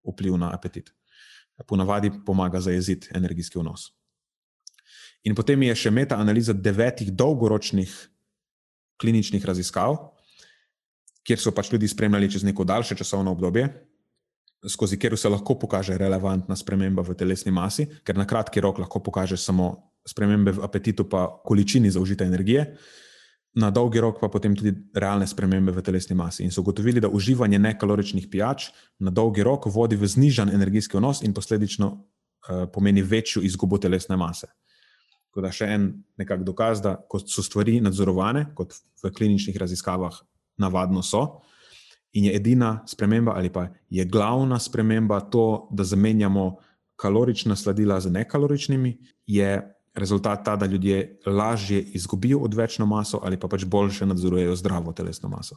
vpliv na apetit. Ponavadi pomaga zajeziti energijski vnos. In potem je še metaanaliza devetih dolgoročnih kliničnih raziskav, kjer so pač ljudi spremljali čez neko daljše časovno obdobje, skozi katero se lahko pokaže relevantna sprememba v telesni masi, ker na kratki rok lahko pokaže samo spremembe v apetitu, pa količini zaužite energije, na dolgi rok pa potem tudi realne spremembe v telesni masi. In so ugotovili, da uživanje nekaloričnih pijač na dolgi rok vodi v znižen energijski vnos in posledično uh, pomeni večjo izgubo telesne mase. Tako da še en nekak dokaz, da ko so stvari nadzorovane, kot v kliničnih raziskavah navadno so. In je edina sprememba, ali pa je glavna sprememba to, da zamenjamo kalorična sladila z nekaloričnimi, je rezultat ta, da ljudje lažje izgubijo odvečno maso ali pa pač boljše nadzorujejo zdravo telesno maso.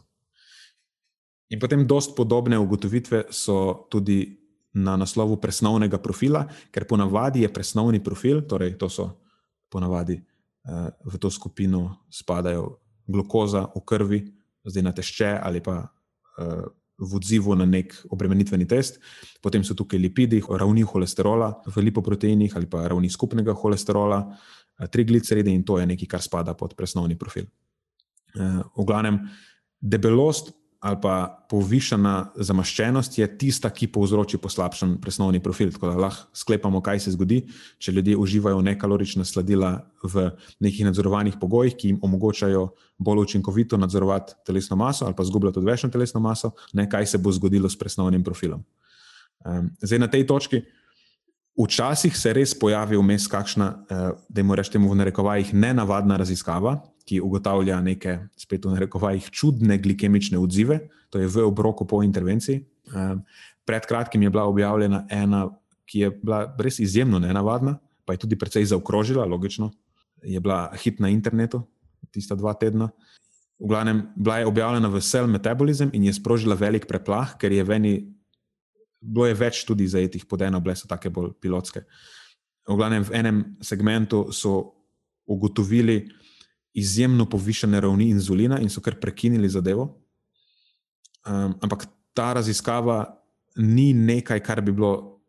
In potem, dost podobne ugotovitve so tudi na naslovu presnovnega profila, ker ponavadi je presnovni profil, torej to so ponavadi eh, v to skupino spadajo glukoza v krvi, zdaj na tešče ali pa uh, v odzivu na nek obremenitveni test. Potem so tukaj lipidi, ravni holesterola v lipoproteinih ali pa ravni skupnega holesterola, uh, trigliceride in to je nekaj, kar spada pod presnovni profil. Uh, v glavnem, debelost ali pa povišena zamaščenost je tista, ki povzroči poslabšan presnovni profil. Tako da lahko sklepamo, kaj se zgodi, če ljudje uživajo nekalorična sladila v nekih nadzorovanih pogojih, ki jim omogočajo bolj učinkovito nadzorovati telesno maso ali pa zgubljati odvečno telesno maso, ne kaj se bo zgodilo s presnovnim profilom. Zdaj na tej točki. Včasih se res pojavi vmes kakšna, eh, da jim rečemo v narekovajih, nenavadna raziskava, ki ugotavlja neke, spet v narekovajih, čudne glikemične odzive, to je v obroku po intervenciji. Pred kratkim je bila objavljena ena, ki je bila res izjemno nenavadna, pa je tudi precej zaokrožila, logično, je bila hit na internetu, tista dva tedna. V glavnem, bila je objavljena v Cell Metabolism in je sprožila velik preplah, ker je v eni bilo je več tudi zajetih pod eno, bile so tako bolj pilotske. v, glavnem, v enem segmentu so ugotovili izjemno povišene ravni inzulina in so kar prekinili zadevo. Um, ampak ta raziskava ni nekaj, kar bi bilo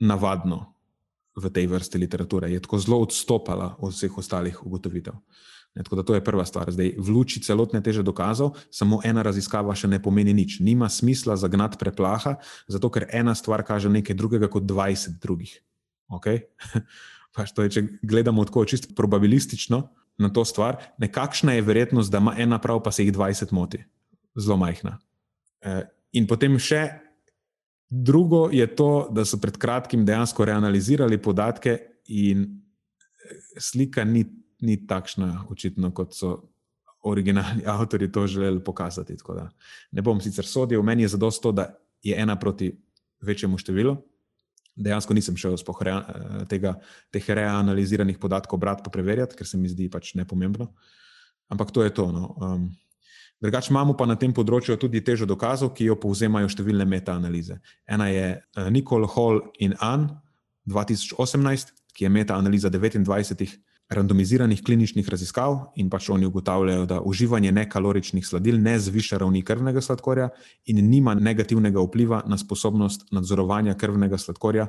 navadno v tej vrsti literature. Je tako zelo odstopala od vseh ostalih ugotovitev. Ne, tako da to je prva stvar. Zdaj, v luči celotne teže dokazov, samo ena raziskava še ne pomeni nič. Nima smisla zagnati preplaha, zato ker ena stvar kaže nekaj drugega kot 20 drugih. Okay? *laughs* Pač to je, če gledamo tako čisto probabilistično na to stvar, nekakšna je verjetnost, da ima ena prav, pa se jih 20 moti. Zelo majhna. E, in potem še drugo je to, da so pred kratkim dejansko reanalizirali podatke, in e, slika ni ni takšna, očitno, kot so originalni *laughs* avtori to želeli pokazati. Ne bom sicer sodil, meni je zadosto, da je ena proti večjemu številu. Dejansko nisem šel spoh rea, tega, teh reanaliziranih podatkov brati, pa preverjati, ker se mi zdi pač nepomembno. Ampak to je to. No. Um, Drugač imamo pa na tem področju tudi težo dokazov, ki jo povzemajo številne metaanalize. Ena je Nicole Hall in Ann 2018, ki je metaanaliza 29 randomiziranih kliničnih raziskav in pač oni ugotavljajo, da uživanje nekaloričnih sladil ne zviša ravni krvnega sladkorja in nima negativnega vpliva na sposobnost nadzorovanja krvnega sladkorja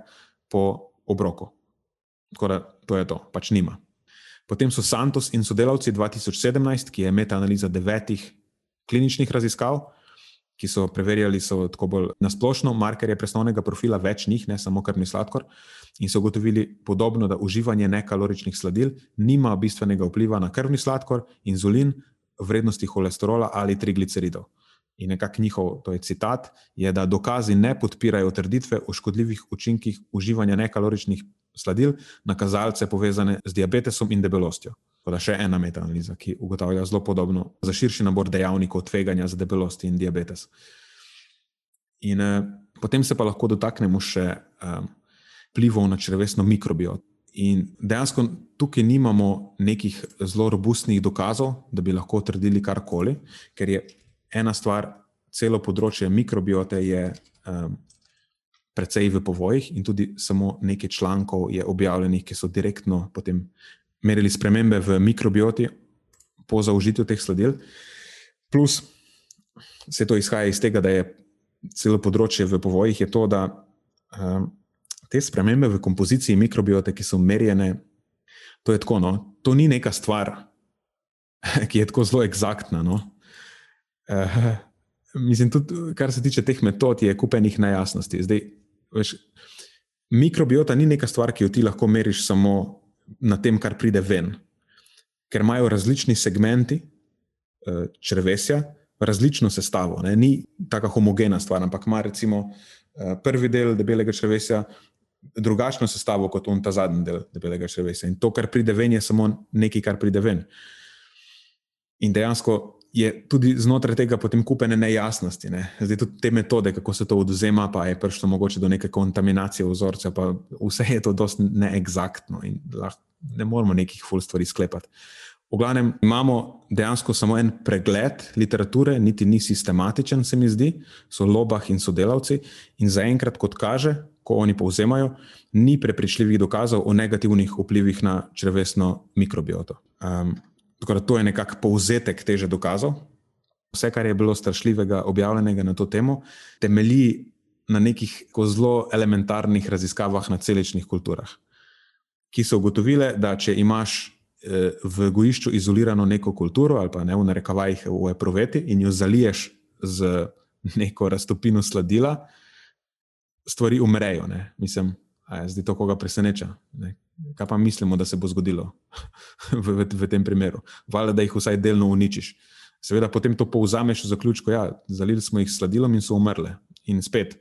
po obroku. Tako da to je to, pač nima. Potem so Santos in sodelavci 2017, ki je metaanaliza devetih kliničnih raziskav, ki so preverjali, so tako bolj nasplošno markerje presnovnega profila, več njih, ne samo krvni sladkor, in so ugotovili podobno, da uživanje nekaloričnih sladil nima bistvenega vpliva na krvni sladkor, inzulin, vrednosti holesterola ali trigliceridov. In nekako njihov, to je citat, je, da dokazi ne podpirajo trditve o škodljivih učinkih uživanja nekaloričnih sladil na kazalce povezane z diabetesom in debelostjo. Da še ena metaanaliza, ki ugotavlja zelo podobno za širši nabor dejavnikov tveganja za debelost in diabetes. In eh, potem se pa lahko dotaknemo še eh, vplivov na črvesno mikrobiot. In dejansko tukaj nimamo nekih zelo robustnih dokazov, da bi lahko trdili karkoli, ker je ena stvar, celo področje mikrobiote je um, precej v povojih, in tudi samo nekaj člankov je objavljenih, ki so direktno potem merili spremembe v mikrobioti po zaužitju teh sladil. Plus, se to izhaja iz tega, da je celo področje v povojih, je to, da um, te spremembe v kompoziciji mikrobiote, ki so merjene, to je tako. No, to ni neka stvar, *laughs* ki je tako zelo eksaktna. No. Uh, *laughs* mislim, tudi kar se tiče teh metod, je kupenih nejasnosti. Zdaj, veš, mikrobiota ni neka stvar, ki jo ti lahko meriš samo na tem, kar pride ven. Ker imajo različni segmenti uh, črvesja, različno sestavo. Ne? Ni tako homogena stvar, ampak ima recimo uh, prvi del debelega črvesja drugačno sestavo kot on ta zadnji del debelega črvesja. In to, kar pride ven, je samo nekaj, kar pride ven. In dejansko je tudi znotraj tega potem kupene nejasnosti. Ne? Zdaj, tudi te metode, kako se to oduzema, pa je prišlo mogoče do neke kontaminacije vzorca, pa vse je to dosti neexaktno in lahko ne moramo nekih ful stvari sklepati. V glavnem imamo dejansko samo en pregled literature, niti ni sistematičen, se mi zdi, so lobah in sodelavci, in zaenkrat, kot kaže, ko oni povzemajo, ni prepričljivih dokazov o negativnih vplivih na črvesno mikrobioto. Um, Tako da to je nekako povzetek teže dokazov. Vse, kar je bilo strašljivega objavljenega na to temo, temelji na nekih zelo elementarnih raziskavah na celičnih kulturah, ki so ugotovile, da če imaš eh, v gojišču izolirano neko kulturo ali pa ne v narekavajih v eproveti in jo zaliješ z neko raztopino sladila, stvari umrejo. Ne? Mislim, zdaj to koga preseneča. Ne? kaj pa mislimo, da se bo zgodilo *laughs* v, v, v tem primeru. Valjda, da jih vsaj delno uničiš. Seveda, potem to povzameš v zaključku, da ja, zalili smo jih sladilom in so umrle. In spet,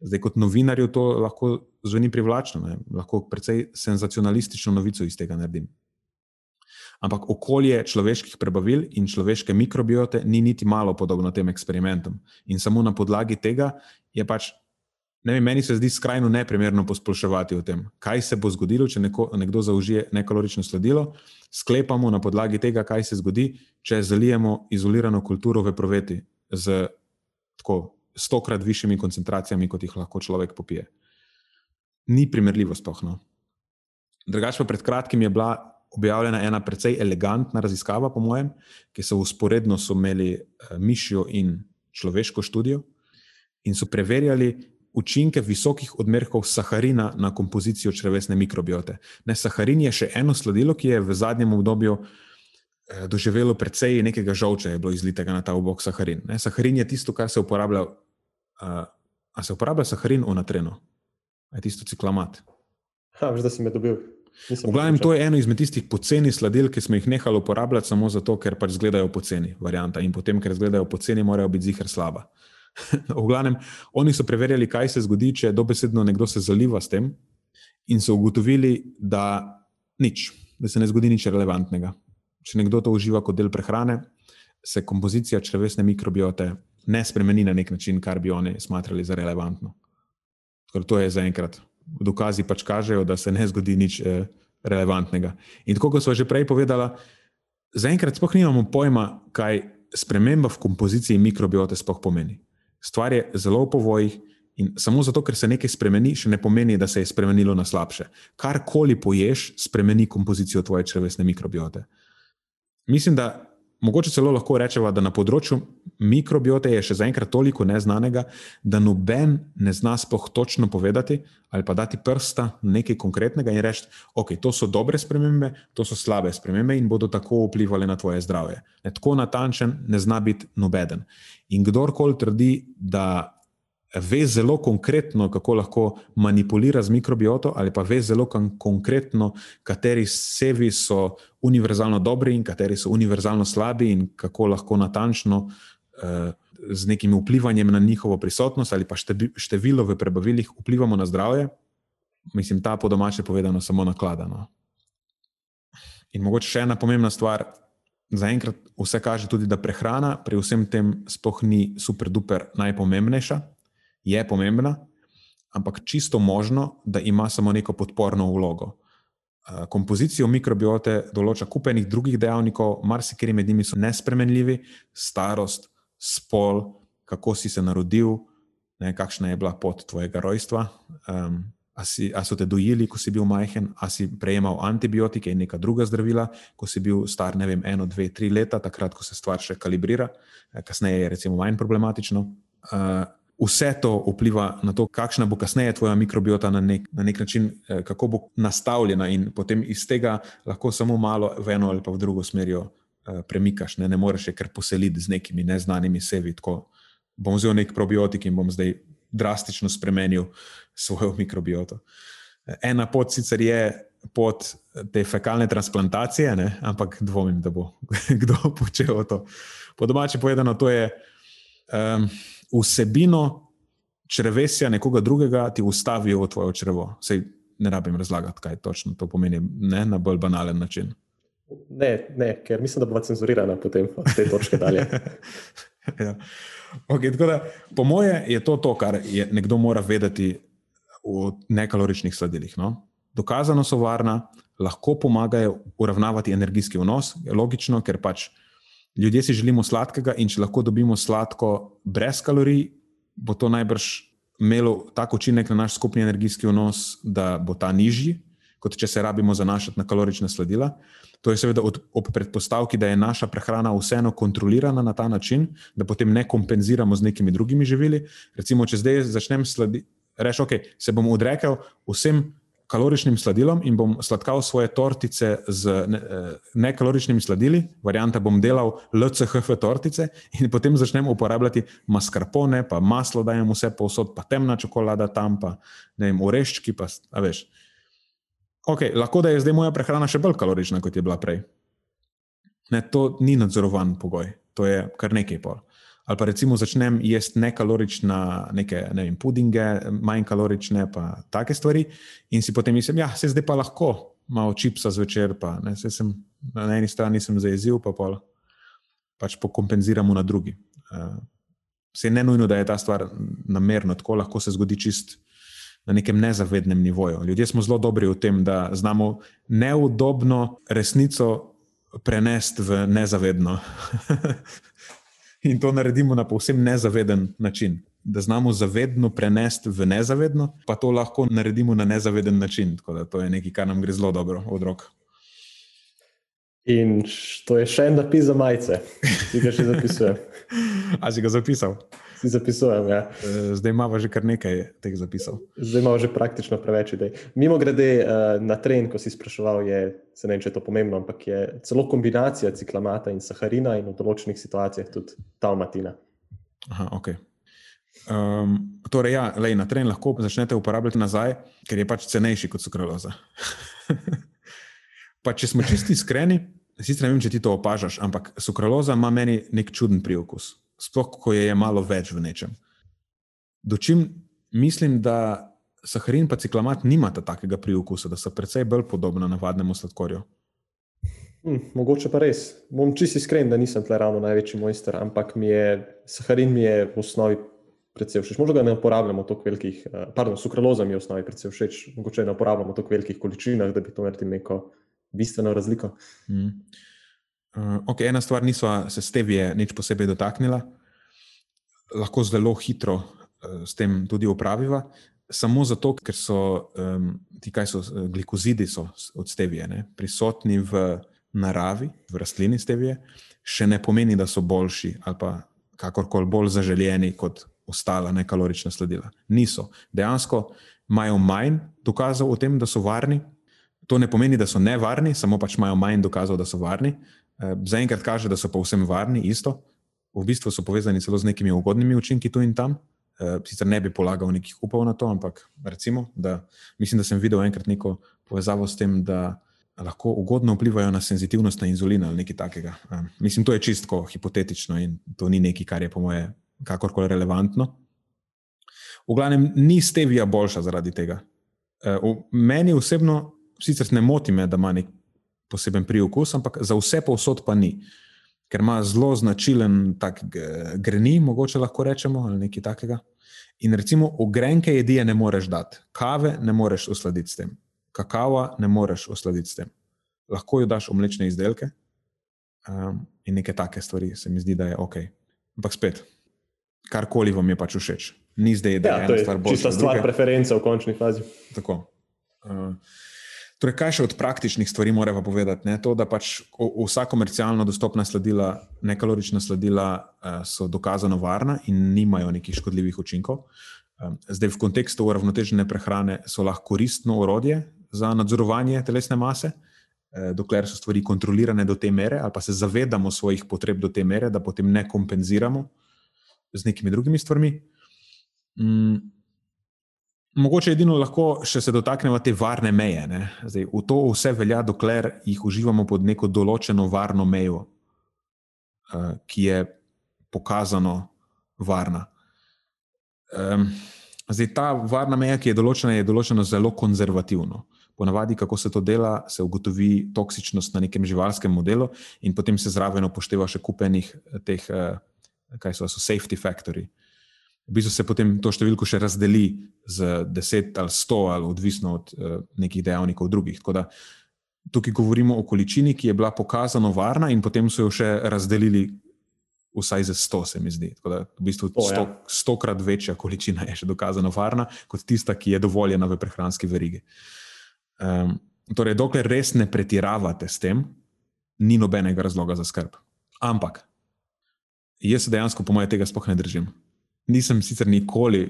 zdaj kot novinarju to lahko zveni privlačno, ne? lahko precej senzacionalistično novico iz tega naredim. Ampak okolje človeških prebavil in človeške mikrobiote ni niti malo podobno tem eksperimentom. In samo na podlagi tega je pač vem, meni se zdi skrajno neprimerno posploševati o tem, kaj se bo zgodilo, če neko, nekdo zaužije nekalorično sladilo. Sklepamo na podlagi tega, kaj se zgodi, če zalijemo izolirano kulturo v proveti z tako stokrat višjimi koncentracijami, kot jih lahko človek popije. Ni primerljivo, spohno. Drugač pa pred kratkim je bila objavljena ena precej elegantna raziskava, po mojem, ki so usporedno so imeli uh, mišjo in človeško študijo in so preverjali učinke visokih odmerkov saharina na kompozicijo črvesne mikrobiote. Ne, saharin je še eno sladilo, ki je v zadnjem obdobju eh, doživelo precej nekega žolča, je bilo izlitega na ta obok saharin. Ne, saharin je tisto, kar se uporablja. Uh, a se uporablja saharin v natrenu? Je tisto ciklamat? Ha, veš, da si me dobil. V glavnem, to je eno izmed tistih poceni sladil, ki smo jih nehali uporabljati samo zato, ker pač izgledajo poceni, varianta. In potem, ker izgledajo poceni, morajo biti zihar slaba. *laughs* v glavnem, oni so preverjali, kaj se zgodi, če dobesedno nekdo se zaliva s tem, in so ugotovili, da nič, da se ne zgodi nič relevantnega. Če nekdo to uživa kot del prehrane, se kompozicija črvesne mikrobiote ne spremeni na nek način, kar bi oni smatrali za relevantno. Ker to je zaenkrat. Dokazi pač kažejo, da se ne zgodi nič eh, relevantnega. In tako kot smo že prej povedali, zaenkrat sploh nimamo pojma, kaj sprememba v kompoziciji mikrobiote sploh pomeni. Stvar je zelo v povojih in samo zato, ker se nekaj spremeni, še ne pomeni, da se je spremenilo na slabše. Karkoli poješ, spremeni kompozicijo tvoje črvesne mikrobiote. Mislim, da mogoče celo lahko rečemo, da na področju mikrobiote je še zaenkrat toliko neznanega, da noben ne zna sploh točno povedati ali pa dati prsta nekaj konkretnega in reči, ok, to so dobre spremembe, to so slabe spremembe in bodo tako vplivali na tvoje zdravje. Ne, tako natančen ne zna biti nobeden. In kdorkoli trdi, da ve zelo konkretno, kako lahko manipulira z mikrobioto, ali pa ve zelo konkretno, kateri sevi so univerzalno dobri in kateri so univerzalno slabi, in kako lahko natančno eh, z nekim vplivanjem na njihovo prisotnost ali pa število v prebavilih vplivamo na zdravje. Mislim, ta po domače povedano samo nakladano. In mogoče še ena pomembna stvar. Zaenkrat vse kaže tudi, da prehrana pri vsem tem sploh ni super, duper najpomembnejša je pomembna, ampak čisto možno, da ima samo neko podporno vlogo. Eh, kompozicijo mikrobiote določa kupenih drugih dejavnikov, marsikeri med njimi so nespremenljivi, starost, spol, kako si se narodil, ne, kakšna je bila pot tvojega rojstva, um, a, si, a so te dojili, ko si bil majhen, a si prejemal antibiotike in neka druga zdravila, ko si bil star, ne vem, eno, dve, tri leta, takrat, ko se stvar še kalibrira, eh, kasneje je recimo manj problematično. Uh, vse to vpliva na to, kakšna bo kasneje tvoja mikrobiota na nek, na nek način, eh, kako bo nastavljena, in potem iz tega lahko samo malo v eno ali pa v drugo smer eh, premikaš. Ne, ne moreš je kar poseliti z nekimi neznanimi sevi. Tako bom vzel nek probiotik in bom zdaj drastično spremenil *laughs* svojo mikrobioto. Ena pot sicer je pot te fekalne transplantacije, ne, ampak dvomim, da bo *laughs* kdo počel to. Po domači povedano, to je. Um, vsebino črvesja nekoga drugega ti ustavijo v tvoje črvo. Sej ne rabim razlagati, kaj točno to pomeni, ne na bolj banalen način. Ne, ne, ker mislim, da bo cenzurirana potem od te točke dalje. *laughs* ja. okay, da, po moje je to to, kar je nekdo mora vedeti v nekaloričnih sladilih. No? Dokazano so varna, lahko pomagajo uravnavati energijski vnos, je logično, ker pač ljudje si želimo sladkega, in če lahko dobimo sladko brez kalorij, bo to najbrž imelo tako učinek na naš skupni energijski vnos, da bo ta nižji, kot če se rabimo zanašati na kalorična sladila. To je seveda ob predpostavki, da je naša prehrana vseeno kontrolirana na ta način, da potem ne kompenziramo z nekimi drugimi živili. Recimo, če zdaj začnem sladiti, rečem, ok, se bom odrekel vsem kaloričnim sladilom in bom sladkal svoje tortice z ne, eh, nekaloričnimi sladili, varianta bom delal LCHF tortice in potem začnem uporabljati mascarpone, pa maslo dajem vse povsod, pa temna čokolada tam, pa ne vem, oreščki, pa veš. Ok, lahko da je zdaj moja prehrana še bolj kalorična, kot je bila prej. Ne, to ni nadzorovan pogoj, to je kar nekaj pol ali pa recimo začnem jesti nekalorične, neke ne vem, pudinge, manj kalorične, pa take stvari, in si potem mislim, da ja, se zdaj pa lahko malo čipsa zvečer, pa ne, se sem na eni strani zaezil, pa pol, pač pokompenziramo na drugi. Uh, se ne nujno, da je ta stvar namerno, tako lahko se zgodi čist. Na nekem nezavednem nivoju. Ljudje smo zelo dobri v tem, da znamo neudobno resnico prenesti v nezavedno. *laughs* in to naredimo na povsem nezaveden način. da znamo zavedno prenesti v nezavedno, pa to lahko naredimo na nezaveden način. Tako da to je nekaj, kar nam gre zelo dobro od rok. In to je še en napis za majice, ki ga še zapisujem. *laughs* A si ga zapisal? Si zapisujem, ja. Eh, zdaj imamo že kar nekaj teh zapisov. Zdaj imamo že praktično preveč idej. Mimo grede, eh, na tren, ko si spraševal, je, se ne vem, če je to pomembno, ampak je celo kombinacija ciklamata in saharina in v določenih situacijah tudi talmatina. Aha, ok. Um, torej, ja, lej, na tren lahko začnete uporabljati nazaj, ker je pač cenejši kot sukraloza. *laughs* pa če smo čisti iskreni, sicer ne vem, če ti to opažaš, ampak sukraloza ima meni nek čuden priokus sploh ko je malo več v nečem. Dočim mislim, da saharin in ciklamat nimata takega priokusa, da so precej bolj podobna navadnemu sladkorju. Hm, mogoče pa res. Bom čisto iskren, da nisem tle ravno največji mojster, ampak mi je, saharin mi je v osnovi predvsej všeč. Možda ga ne uporabljamo v tako velikih, eh, pardon, sukraloza mi je v osnovi predvsej všeč, mogoče ne uporabljamo v tako velikih količinah, da bi to naredili neko bistveno razliko. Mm. Uh, okay, ena stvar, niso se stevije nič posebej dotaknila, lahko zelo hitro uh, s tem tudi upraviva, samo zato, ker so um, ti, kaj so eh, glikozidi, so od stevije ne, prisotni v naravi, v rastlini stevije, še ne pomeni, da so boljši ali pa kakorkoli bolj zaželjeni kot ostala nekalorična sladila. Niso. Dejansko imajo manj dokazov o tem, da so varni. To ne pomeni, da so nevarni, samo pač imajo manj dokazov, da so varni. Eh, zaenkrat kaže, da so pa vsem varni, isto. V bistvu so povezani celo z nekimi ugodnimi učinki tu in tam. Eh, sicer ne bi polagal nekih upov na to, ampak recimo, da mislim, da sem videl enkrat neko povezavo s tem, da lahko ugodno vplivajo na senzitivnost na inzulin ali nekaj takega. Eh, mislim, to je čistko hipotetično in to ni nekaj, kar je po moje kakorkoli relevantno. V glavnem, ni stevija boljša zaradi tega. Meni osebno, sicer ne moti me, da ima nek poseben priokus, ampak za vse povsod pa ni. Ker ima zelo značilen tak greni, mogoče lahko rečemo, ali nekaj takega. In recimo, ogrenke jedi ne moreš dati, kave ne moreš usladiti s tem, kakava ne moreš usladiti s tem. Lahko jo daš v mlečne izdelke um, in neke take stvari, se mi zdi, da je ok. Ampak spet, karkoli vam je pač všeč. Ni zdaj, da ja, je ena stvar bolj. Čista stvar preference v končni fazi. Tako. Uh, Torej, kaj še od praktičnih stvari moramo povedati? Ne? To, da pač vsa komercialno dostopna sladila, nekalorična sladila, uh, so dokazano varna in nimajo nekih škodljivih učinkov. Um, zdaj, v kontekstu uravnotežene prehrane so lahko koristno orodje za nadzorovanje telesne mase, uh, dokler so stvari kontrolirane do te mere, ali pa se zavedamo svojih potreb do te mere, da potem ne kompenziramo z nekimi drugimi stvarmi. Mogoče edino lahko še se dotaknemo te varne meje. Zdaj, v to vse velja, dokler jih uživamo pod neko določeno varno mejo, uh, ki je pokazano varna. Um, zdaj, ta varna meja, ki je določena, je določena zelo konzervativno. Ponavadi, kako se to dela, se ugotovi toksičnost na nekem živalskem modelu, in potem se zraven upošteva še kupenih teh, uh, kaj so, so safety factory. Uh, v bistvu se potem to številko še razdeli z 10 ali 100, ali odvisno od uh, nekih dejavnikov drugih. Da, tukaj govorimo o količini, ki je bila pokazano varna, in potem so jo še razdelili. Vsaj za 100, se mi zdi. Da, v bistvu sto, ja. stokrat večja količina je še dokazano varna, kot tista, ki je dovoljena v prehranski verigi. Um, torej, dokler res ne pretiravate s tem, ni nobenega razloga za skrb. Ampak, jaz se dejansko, po mojem, tega sploh ne držim nisem sicer nikoli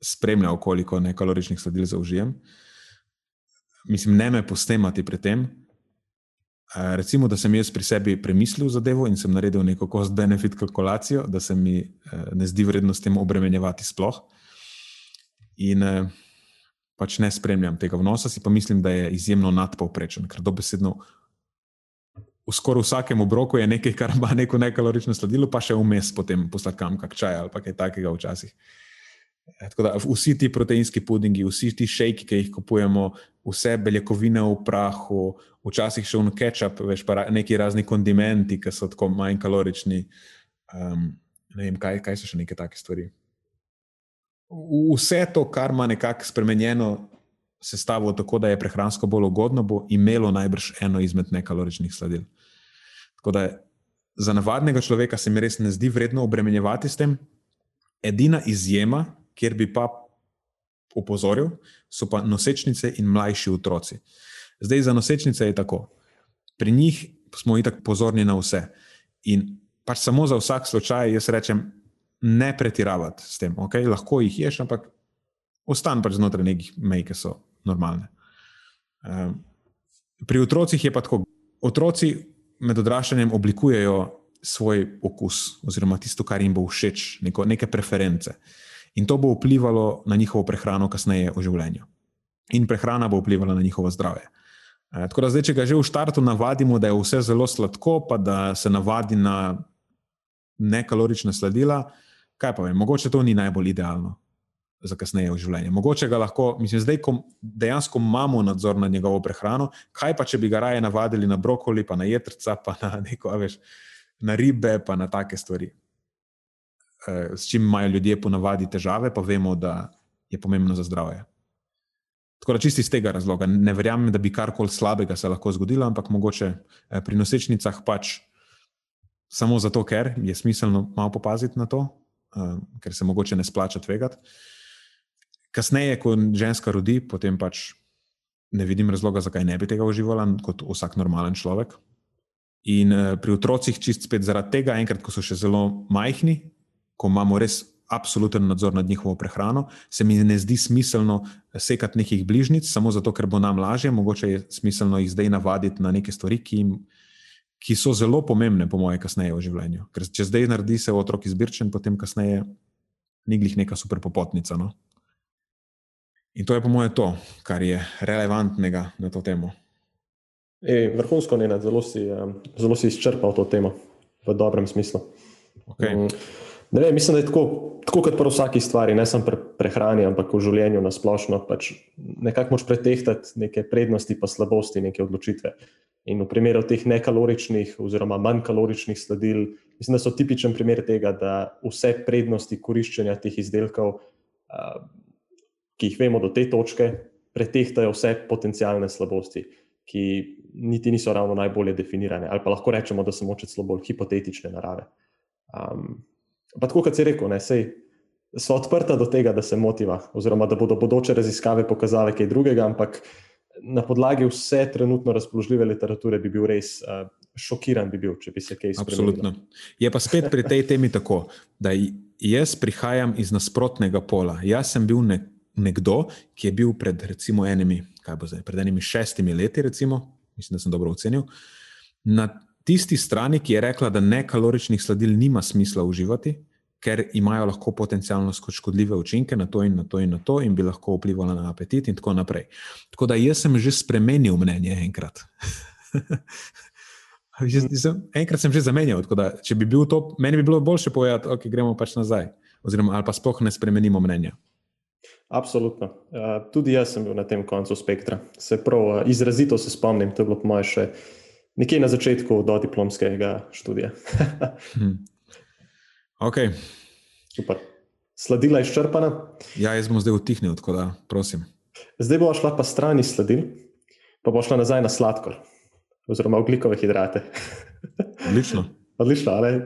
spremljal, koliko nekaloričnih sladil zaužijem. Mislim, ne me postemati pri tem. Recimo, da sem jaz pri sebi premislil zadevo in sem naredil neko cost-benefit kalkulacijo, da se mi eh, ne zdi vredno s tem obremenjevati sploh. In eh, pač ne spremljam tega vnosa, si pa mislim, da je izjemno nadpovprečen, ker dobesedno v skoraj vsakem obroku je nekaj, kar *laughs* ima neko nekalorično sladilo, pa še vmes potem posladkam kak čaj ali kaj takega včasih. E, da, vsi ti proteinski pudingi, vsi ti šejki, ki jih kupujemo, vse beljakovine v prahu, včasih še v kečap, veš pa neki razni kondimenti, ki so tako manj kalorični. Um, ne vem, kaj, kaj so še neke take stvari. Vse to, kar ima nekako spremenjeno sestavo tako, da je prehransko bolj ugodno, bo imelo najbrž eno izmed nekaloričnih sladil. Tako da za navadnega človeka se mi res ne zdi vredno obremenjevati s tem. Edina izjema, kjer bi pa opozoril, so pa nosečnice in mlajši otroci. Zdaj, za nosečnice je tako. Pri njih smo itak pozorni na vse. In pač samo za vsak slučaj, jaz rečem, ne pretiravati s tem. Okay? Lahko jih ješ, ampak ostani pač znotraj nekih mej, ki so normalne. Um, pri otrocih je pa tako. Otroci med odraščanjem oblikujejo svoj okus, oziroma tisto, kar jim bo všeč, neko, neke preference. In to bo vplivalo na njihovo prehrano kasneje v življenju. In prehrana bo vplivala na njihovo zdravje. E, tako da zdaj, če ga že v startu navadimo, da je vse zelo sladko, pa da se navadi na nekalorične sladila, kaj pa vem, mogoče to ni najbolj idealno za kasneje v življenju. Mogoče ga lahko, mislim, zdaj, ko dejansko imamo nadzor nad njegovo prehrano, kaj pa če bi ga raje navadili na brokoli, pa na jedrca, pa na *laughs* neko, veš, na ribe, pa na take stvari. Eh, s čim imajo ljudje ponavadi težave, pa vemo, da je pomembno za zdravje. Tako da čisti iz tega razloga. Ne verjamem, da bi karkoli slabega se lahko zgodilo, ampak mogoče eh, pri nosečnicah pač samo zato, ker je smiselno malo popaziti na to, uh, ker se mogoče ne splača tvegati. Kasneje, ko ženska rodi, potem pač ne vidim razloga, zakaj ne bi tega uživala kot vsak normalen človek. In uh, pri otrocih, čist spet zaradi tega, enkrat, ko so še zelo majhni, ko imamo res absoluten nadzor nad njihovo prehrano, se mi ne zdi smiselno sekati nekih bližnjic, samo zato, ker bo nam lažje. Mogoče je smiselno jih zdaj navaditi na neke stvari, ki, jim, ki so zelo pomembne, po mojem, kasneje v življenju. Ker če zdaj naredi se otrok izbirčen, potem kasneje ni glih neka super popotnica. No? In to je, po mojem, to, kar je relevantnega na to temo. E, vrhunsko, ne, zelo, si, zelo si izčrpal to temo v dobrem smislu. Okay. Um, Ne vem, mislim, da je tako, tako kot pri vsaki stvari, ne samo pri prehrani, ampak v življenju na splošno. Pač nekako moč pretehtati neke prednosti in slabosti neke odločitve. In v primeru teh nekaloričnih, oziroma manj kaloričnih sladil, mislim, da so tipičen primer tega, da vse prednosti koriščenja teh izdelkov, ki jih vemo do te točke, pretehtajo vse potencijalne slabosti, ki niti niso ravno najbolje definirane, ali pa lahko rečemo, da so moče celo bolj hipotetične narave. Um, Pa tako, kot si rekel, ne, sej, so odprta do tega, da se motiva, oziroma da bodo bodoče raziskave pokazale kaj drugega, ampak na podlagi vse trenutno razpoložljive literature bi bil res uh, šokiran, bi bil, če bi se kaj spremenilo. Absolutno. Je pa spet pri tej temi tako, da jaz prihajam iz nasprotnega pola. Jaz sem bil ne, nekdo, ki je bil pred recimo enimi, kaj bo zdaj, pred enimi šestimi leti, recimo, mislim, da sem dobro ocenil. Na tisti strani, ki je rekla, da nekaloričnih sladil nima smisla uživati, ker imajo lahko potencialno škodljive učinke na to in na to in na to, in bi lahko vplivali na apetit, in tako naprej. Tako da jaz sem že spremenil mnenje enkrat. *laughs* enkrat sem že zamenjal, tako da če bi bil to, meni bi bilo boljše povedati, ok, gremo pač nazaj, oziroma ali pa sploh ne spremenimo mnenja. Absolutno. Uh, tudi jaz sem bil na tem koncu spektra. Se prav, uh, izrazito se spomnim, to je bilo po mojem še nekje na začetku do diplomskega študija. *laughs* hmm. Ok. Super. Sladila je izčrpana. Ja, jaz bom zdaj utihnil, tako da prosim. Zdaj bo šla pa stran iz sladil, pa bo šla nazaj na sladkor, oziroma ugljikove hidrate. *laughs* Odlično. Odlično, ali?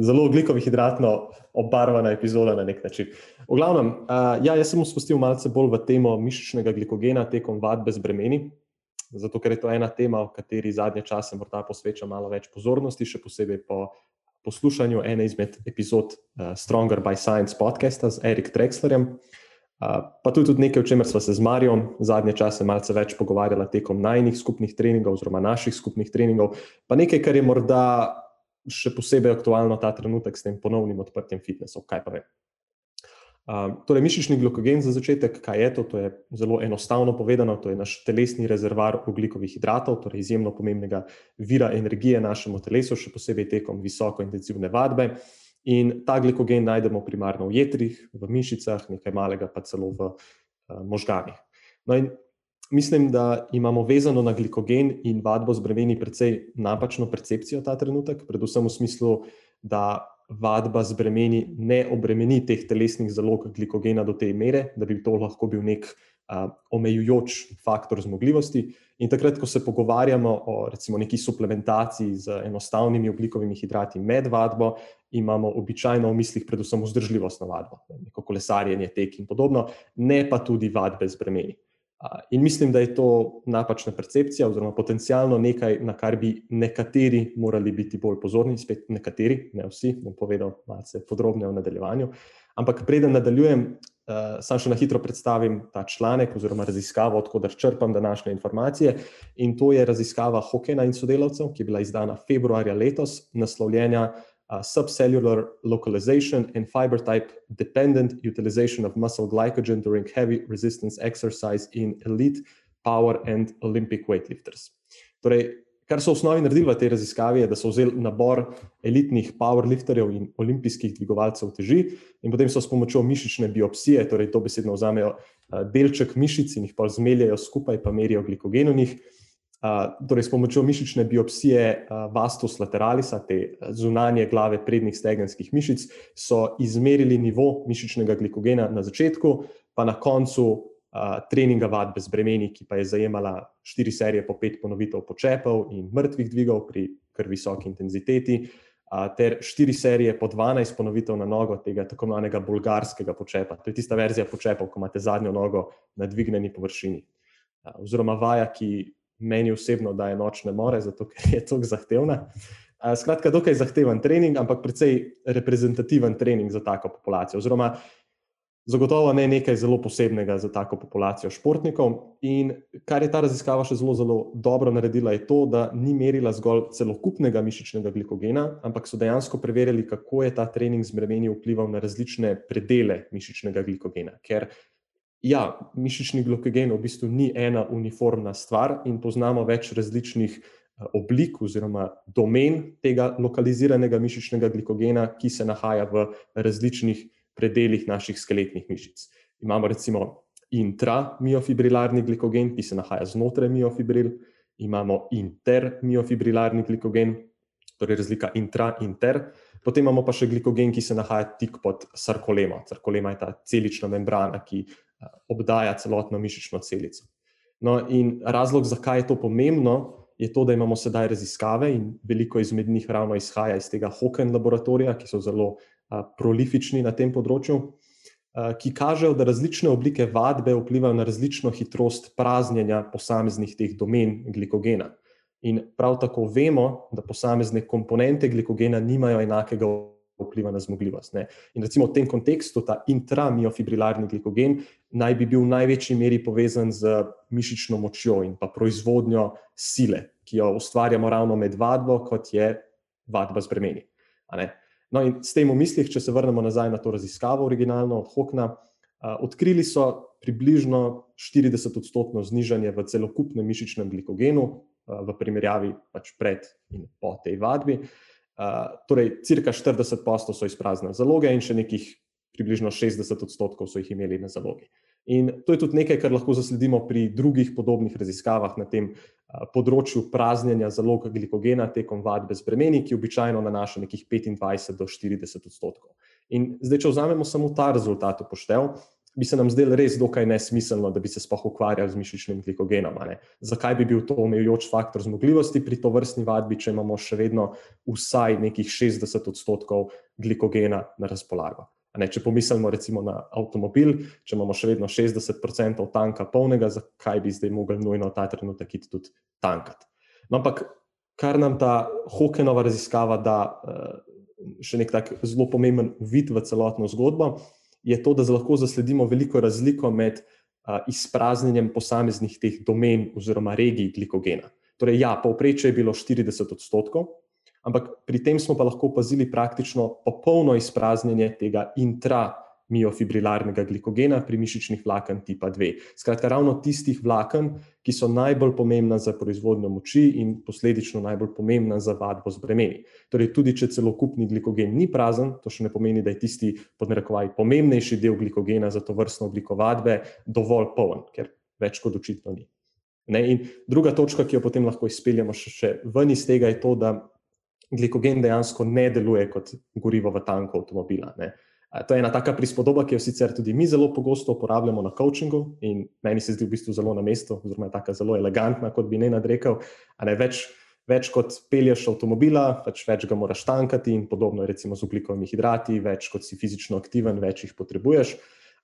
Zelo ugljikovih hidratno obarvana epizoda na nek način. V glavnem, uh, ja, jaz sem spustil malce bolj v temo mišičnega glikogena tekom vadbe z bremeni zato ker je to ena tema, o kateri zadnje čase morda posvečam malo več pozornosti, še posebej po poslušanju ene izmed epizod uh, Stronger by Science podcasta z Erik Trexlerjem. Uh, pa tudi, tudi nekaj, o čemer smo se z Marijom zadnje čase malce več pogovarjali tekom najnih skupnih treningov, oziroma naših skupnih treningov, pa nekaj, kar je morda še posebej aktualno ta trenutek s tem ponovnim odprtjem fitnesa, kaj pa vem. Um, torej, mišični glukogen za začetek, kaj je to? To je zelo enostavno povedano, to je naš telesni rezervoar oglikovih hidratov, torej izjemno pomembnega vira energije našemu telesu, še posebej tekom visoko intenzivne vadbe. In ta glukogen najdemo primarno v jetrih, v mišicah, nekaj malega pa celo v uh, možganih. No mislim, da imamo vezano na glukogen in vadbo z bremeni precej napačno percepcijo ta trenutek, predvsem v smislu, da vadba z bremeni ne obremeni teh telesnih zalog glikogena do te mere, da bi to lahko bil nek uh, omejujoč faktor zmogljivosti. In takrat, ko se pogovarjamo o recimo, neki suplementaciji z enostavnimi oglikovimi hidrati med vadbo, imamo običajno v mislih predvsem vzdržljivost na vadbo, neko kolesarjenje, tek in podobno, ne pa tudi vadbe z bremeni. In mislim, da je to napačna percepcija, oziroma potencialno nekaj, na kar bi nekateri morali biti bolj pozorni, spet nekateri, ne vsi, bom povedal malce podrobneje v nadaljevanju. Ampak preden nadaljujem, uh, sam še na hitro predstavim ta članek oziroma raziskavo, odkudar črpam današnje informacije. In to je raziskava Hokena in sodelavcev, ki je bila izdana februarja letos, naslovljena uh, subcellular localization and fiber type dependent utilization of muscle glycogen during heavy resistance exercise in elite power and Olympic weightlifters. Torej, kar so v osnovi naredili v tej raziskavi, je, da so vzeli nabor elitnih powerlifterjev in olimpijskih dvigovalcev teži, in potem so s pomočjo mišične biopsije, torej to besedno vzamejo delček mišic in jih pa zmeljajo skupaj, pa merijo glikogen v njih torej s pomočjo mišične biopsije vastus lateralisa, te zunanje glave prednjih stegenskih mišic, so izmerili nivo mišičnega glikogena na začetku, pa na koncu treninga vadbe z bremeni, ki pa je zajemala štiri serije po pet ponovitev počepov in mrtvih dvigov pri kar visoki intenziteti, ter štiri serije po 12 ponovitev na nogo tega tako imenovanega bolgarskega počepa. To je tista verzija počepov, ko imate zadnjo nogo na dvignjeni površini. Oziroma vaja, ki meni osebno daje nočne more, zato ker je tako zahtevna. Skratka, dokaj zahteven trening, ampak precej reprezentativen trening za tako populacijo. Oziroma, zagotovo ne nekaj zelo posebnega za tako populacijo športnikov. In kar je ta raziskava še zelo, zelo dobro naredila, je to, da ni merila zgolj celokupnega mišičnega glikogena, ampak so dejansko preverjali, kako je ta trening z bremeni vplival na različne predele mišičnega glikogena. Ker Ja, mišični glukogen v bistvu ni ena uniformna stvar in poznamo več različnih eh, oblik oziroma domen tega lokaliziranega mišičnega glikogena, ki se nahaja v različnih predeljih naših skeletnih mišic. Imamo recimo intramiofibrilarni glikogen, ki se nahaja znotraj miofibril, imamo intermiofibrilarni glikogen, torej razlika intra-inter, potem imamo pa še glikogen, ki se nahaja tik pod sarkolemo. Sarkolema je ta celična membrana, ki obdaja celotno mišično celico. No, in razlog, zakaj je to pomembno, je to, da imamo sedaj raziskave in veliko izmed njih ravno izhaja iz tega Hoken laboratorija, ki so zelo a, prolifični na tem področju, a, ki kažejo, da različne oblike vadbe vplivajo na različno hitrost praznjenja posameznih teh domen glikogena. In prav tako vemo, da posamezne komponente glikogena nimajo enakega vpliva na zmogljivost. Ne. In recimo v tem kontekstu ta intramiofibrilarni glikogen naj bi bil v največji meri povezan z mišično močjo in pa proizvodnjo sile, ki jo ustvarjamo ravno med vadbo, kot je vadba z bremeni. No, in s tem v mislih, če se vrnemo nazaj na to raziskavo, originalno od Hokna, odkrili so približno 40-odstotno znižanje v celokupnem mišičnem glikogenu, v primerjavi pač pred in po tej vadbi torej, cirka 40 posto so izpraznili zaloge, in še nekih približno 60 odstotkov so jih imeli na zalogi. In to je tudi nekaj, kar lahko zasledimo pri drugih podobnih raziskavah na tem področju praznjenja zalog glikogena tekom vadbe z bremeni, ki običajno nanaša nekih 25 do 40 odstotkov. In zdaj, če vzamemo samo ta rezultat upoštev, bi se nam zdelo res dokaj nesmiselno, da bi se sploh ukvarjali z mišičnim glikogenom. Zakaj bi bil to omejujoč faktor zmogljivosti pri to vrstni vadbi, če imamo še vedno vsaj nekih 60 odstotkov glikogena na razpolago? Ne, če pomislimo recimo na avtomobil, če imamo še vedno 60% tanka polnega, zakaj bi zdaj mogli nujno ta trenutek iti tudi tankati? No, ampak kar nam ta Hokenova raziskava da še nek tak zelo pomemben vid v celotno zgodbo, je to, da lahko zasledimo veliko razliko med uh, izpraznjenjem posameznih teh domen oziroma regij glikogena. Torej, ja, povprečje je bilo 40 odstotkov, ampak pri tem smo pa lahko opazili praktično popolno izpraznjenje tega intra- miofibrilarnega glikogena pri mišičnih vlaken tipa 2. Skratka, ravno tistih vlaken, ki so najbolj pomembna za proizvodnjo moči in posledično najbolj pomembna za vadbo z bremeni. Torej, tudi če celokupni glikogen ni prazen, to še ne pomeni, da je tisti podnarekovaj pomembnejši del glikogena za to vrstno obliko vadbe dovolj poln, ker več kot očitno ni. Ne? In druga točka, ki jo potem lahko izpeljemo še, še ven iz tega, je to, da glikogen dejansko ne deluje kot gorivo v tanku avtomobila. Ne? To je ena taka prispodoba, ki jo sicer tudi mi zelo pogosto uporabljamo na coachingu in meni se zdi v bistvu zelo na mestu, oziroma je tako zelo elegantna, kot bi ne nadrekel. Ne, več, več kot pelješ avtomobila, pač več ga moraš tankati in podobno je recimo z ugljikovimi hidrati, več kot si fizično aktiven, več jih potrebuješ.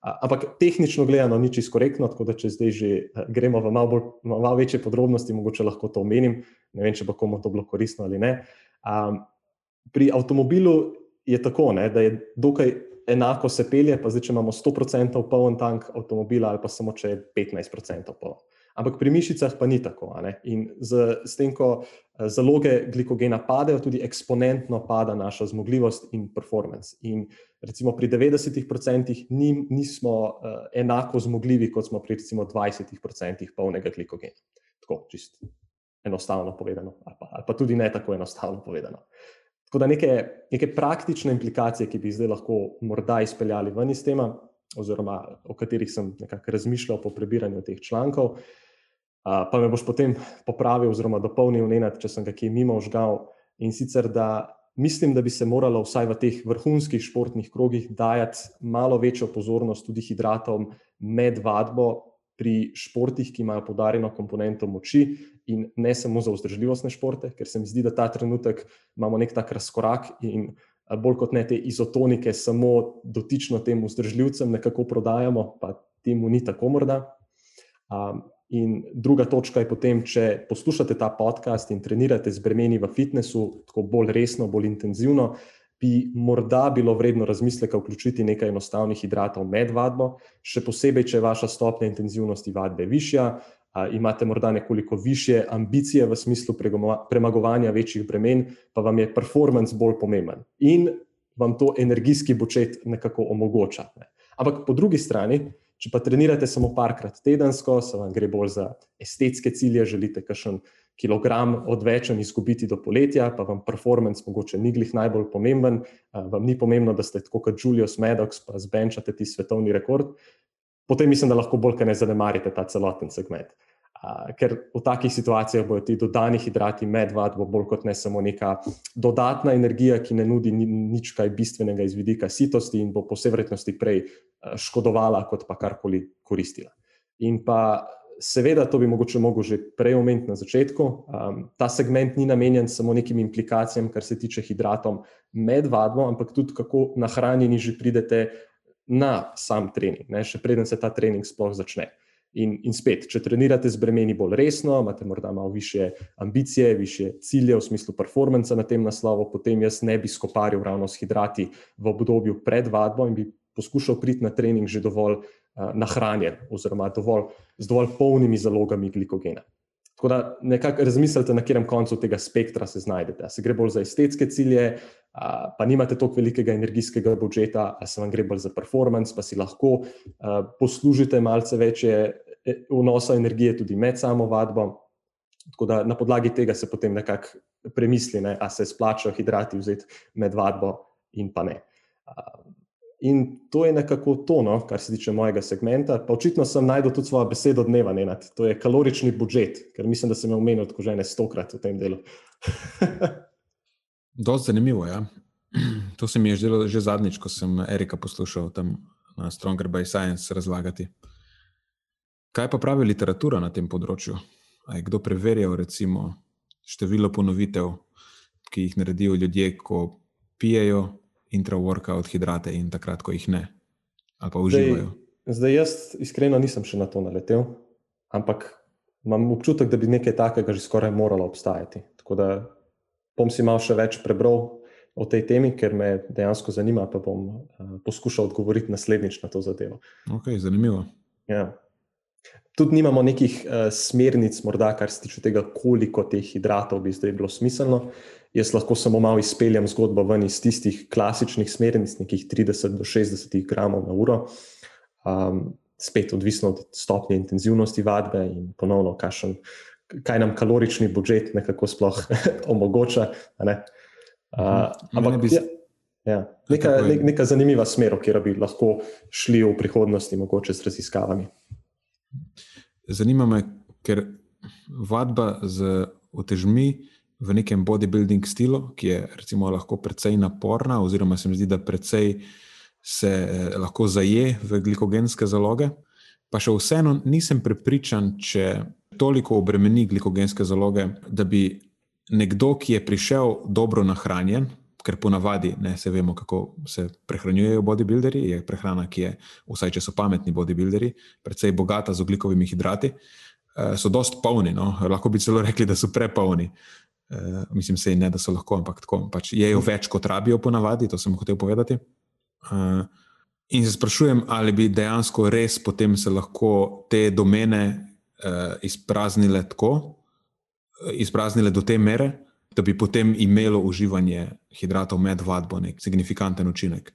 Ampak tehnično gledano ni čisto korektno, tako da če zdaj že gremo v malo, bolj, malo večje podrobnosti, mogoče lahko to omenim. Ne vem, če bo komu to bilo koristno ali ne. Um, pri avtomobilu je tako, ne, da je dokaj enako se pelje, pa zdaj, če imamo 100% poln tank avtomobila, ali pa samo če je 15% poln. Ampak pri mišicah pa ni tako. In z, z tem, ko zaloge glikogena padejo, tudi eksponentno pada naša zmogljivost in performance. In recimo pri 90% ni, nismo uh, enako zmogljivi, kot smo pri recimo 20% polnega glikogena. Tako, čisto enostavno povedano, ali pa, ali pa tudi ne tako enostavno povedano. Tako da neke, neke praktične implikacije, ki bi zdaj lahko morda izpeljali ven iz tema, oziroma o katerih sem nekako razmišljal po prebiranju teh člankov, pa me boš potem popravil oziroma dopolnil, Nenad, če sem ga kje mimo žgal. In sicer, da mislim, da bi se moralo vsaj v teh vrhunskih športnih krogih dajati malo večjo pozornost tudi hidratom med vadbo pri športih, ki imajo podarjeno komponento moči, in ne samo za vzdržljivostne športe, ker se mi zdi, da ta trenutek imamo nek tak razkorak in bolj kot ne te izotonike, samo dotično tem vzdržljivcem nekako prodajamo, pa temu ni tako morda. Um, in druga točka je potem, če poslušate ta podcast in trenirate z bremeni v fitnessu, tako bolj resno, bolj intenzivno. Bi morda bilo vredno razmisleka vključiti nekaj enostavnih hidratov med vadbo, še posebej, če je vaša stopnja intenzivnosti vadbe višja, imate morda nekoliko više ambicije v smislu premagovanja večjih bremen, pa vam je performance bolj pomemben in vam to energijski bočet nekako omogoča. Ne. Ampak po drugi strani, če pa trenirate samo parkrat tedensko, se vam gre bolj za estetske cilje, želite kakšen kilogram odvečen izgubiti do poletja, pa vam performance mogoče ni glih najbolj pomemben, vam ni pomembno, da ste tako kot Julius Maddox, pa zbenčate ti svetovni rekord, potem mislim, da lahko bolj kaj ne zanemarite ta celoten segment. Uh, ker v takih situacijah bodo ti dodani hidrati med vadbo bolj kot ne samo neka dodatna energija, ki ne nudi ni, nič kaj bistvenega iz vidika sitosti in bo po vsej vrednosti prej škodovala, kot pa karkoli koristila. In pa seveda, to bi mogoče mogel že prej omeniti na začetku, um, ta segment ni namenjen samo nekim implikacijam, kar se tiče hidratom med vadbo, ampak tudi kako nahranjeni že pridete na sam trening, ne, še preden se ta trening sploh začne. In, in spet, če trenirate z bremeni bolj resno, imate morda malo više ambicije, više cilje v smislu performansa na tem naslovu, potem jaz ne bi skoparil ravno s hidrati v obdobju pred vadbo in bi poskušal priti na trening že dovolj uh, nahranjen, oziroma dovolj, z dovolj polnimi zalogami glikogena. Tako da nekako razmislite, na katerem koncu tega spektra se znajdete. Se gre bolj za estetske cilje, pa nimate toliko velikega energijskega budžeta, ali se vam gre bolj za performance, pa si lahko poslužite malce večje e, vnosa energije tudi med samo vadbo. Tako da na podlagi tega se potem nekako premisli, ne, ali se splačajo hidrati vzeti med vadbo in pa ne. In to je nekako to, no, kar se tiče mojega segmenta. Pa očitno sem najdel tudi svojo besedo dneva, ne, to je kalorični budžet, ker mislim, da sem jo omenil tako že ne stokrat v tem delu. *laughs* Dosti zanimivo. Ja. *clears throat* To se mi je zdelo že zadnjič, ko sem Erika poslušal tam na Stronger by Science razlagati. Kaj pa pravi literatura na tem področju? A je kdo preverjal, recimo, število ponovitev, ki jih naredijo ljudje, ko pijejo intra-workout hidrate in takrat, ko jih ne, ali pa uživajo? Zdaj, zdaj jaz iskreno nisem še na to naletel, ampak imam občutek, da bi nekaj takega že skoraj moralo obstajati. Tako da bom si malo še več prebral o tej temi, ker me dejansko zanima, pa bom uh, poskušal odgovoriti naslednjič na to zadevo. Ok, zanimivo. Ja. Tudi nimamo nekih uh, smernic, morda, kar se tiče tega, koliko teh hidratov bi zdaj bilo smiselno. Jaz lahko samo malo izpeljem zgodbo ven iz tistih klasičnih smernic, nekih 30 do 60 gramov na uro. Um, spet odvisno od stopnje intenzivnosti vadbe in ponovno, kakšen kaj nam kalorični budžet nekako sploh *laughs* omogoča. Ne? Uh, ampak bi. Ja, ja, neka, ne, neka zanimiva smer, kjer bi lahko šli v prihodnosti, mogoče s raziskavami. Zanima me, ker vadba z otežmi v nekem bodybuilding stilu, ki je recimo, lahko precej naporna, oziroma se mi zdi, da precej se eh, lahko zaje v glikogenske zaloge. Pa še vseeno nisem prepričan, če toliko obremeni glikogenske zaloge, da bi nekdo, ki je prišel dobro nahranjen, ker ponavadi ne se vemo, kako se prehranjujejo bodybuilderji, je prehrana, ki je, vsaj če so pametni bodybuilderji, precej bogata z oglikovimi hidrati, eh, so dost polni. No? Lahko bi celo rekli, da so prepolni. Uh, mislim, se ne, da so lahko, ampak tako. Pač jejo več, kot rabijo, ponavadi, to sem hotel povedati. Uh, in se sprašujem, ali bi dejansko res potem se lahko te domene uh, izpraznile tako, izpraznile do te mere, da bi potem imelo uživanje hidratov med vadbo nek signifikanten učinek?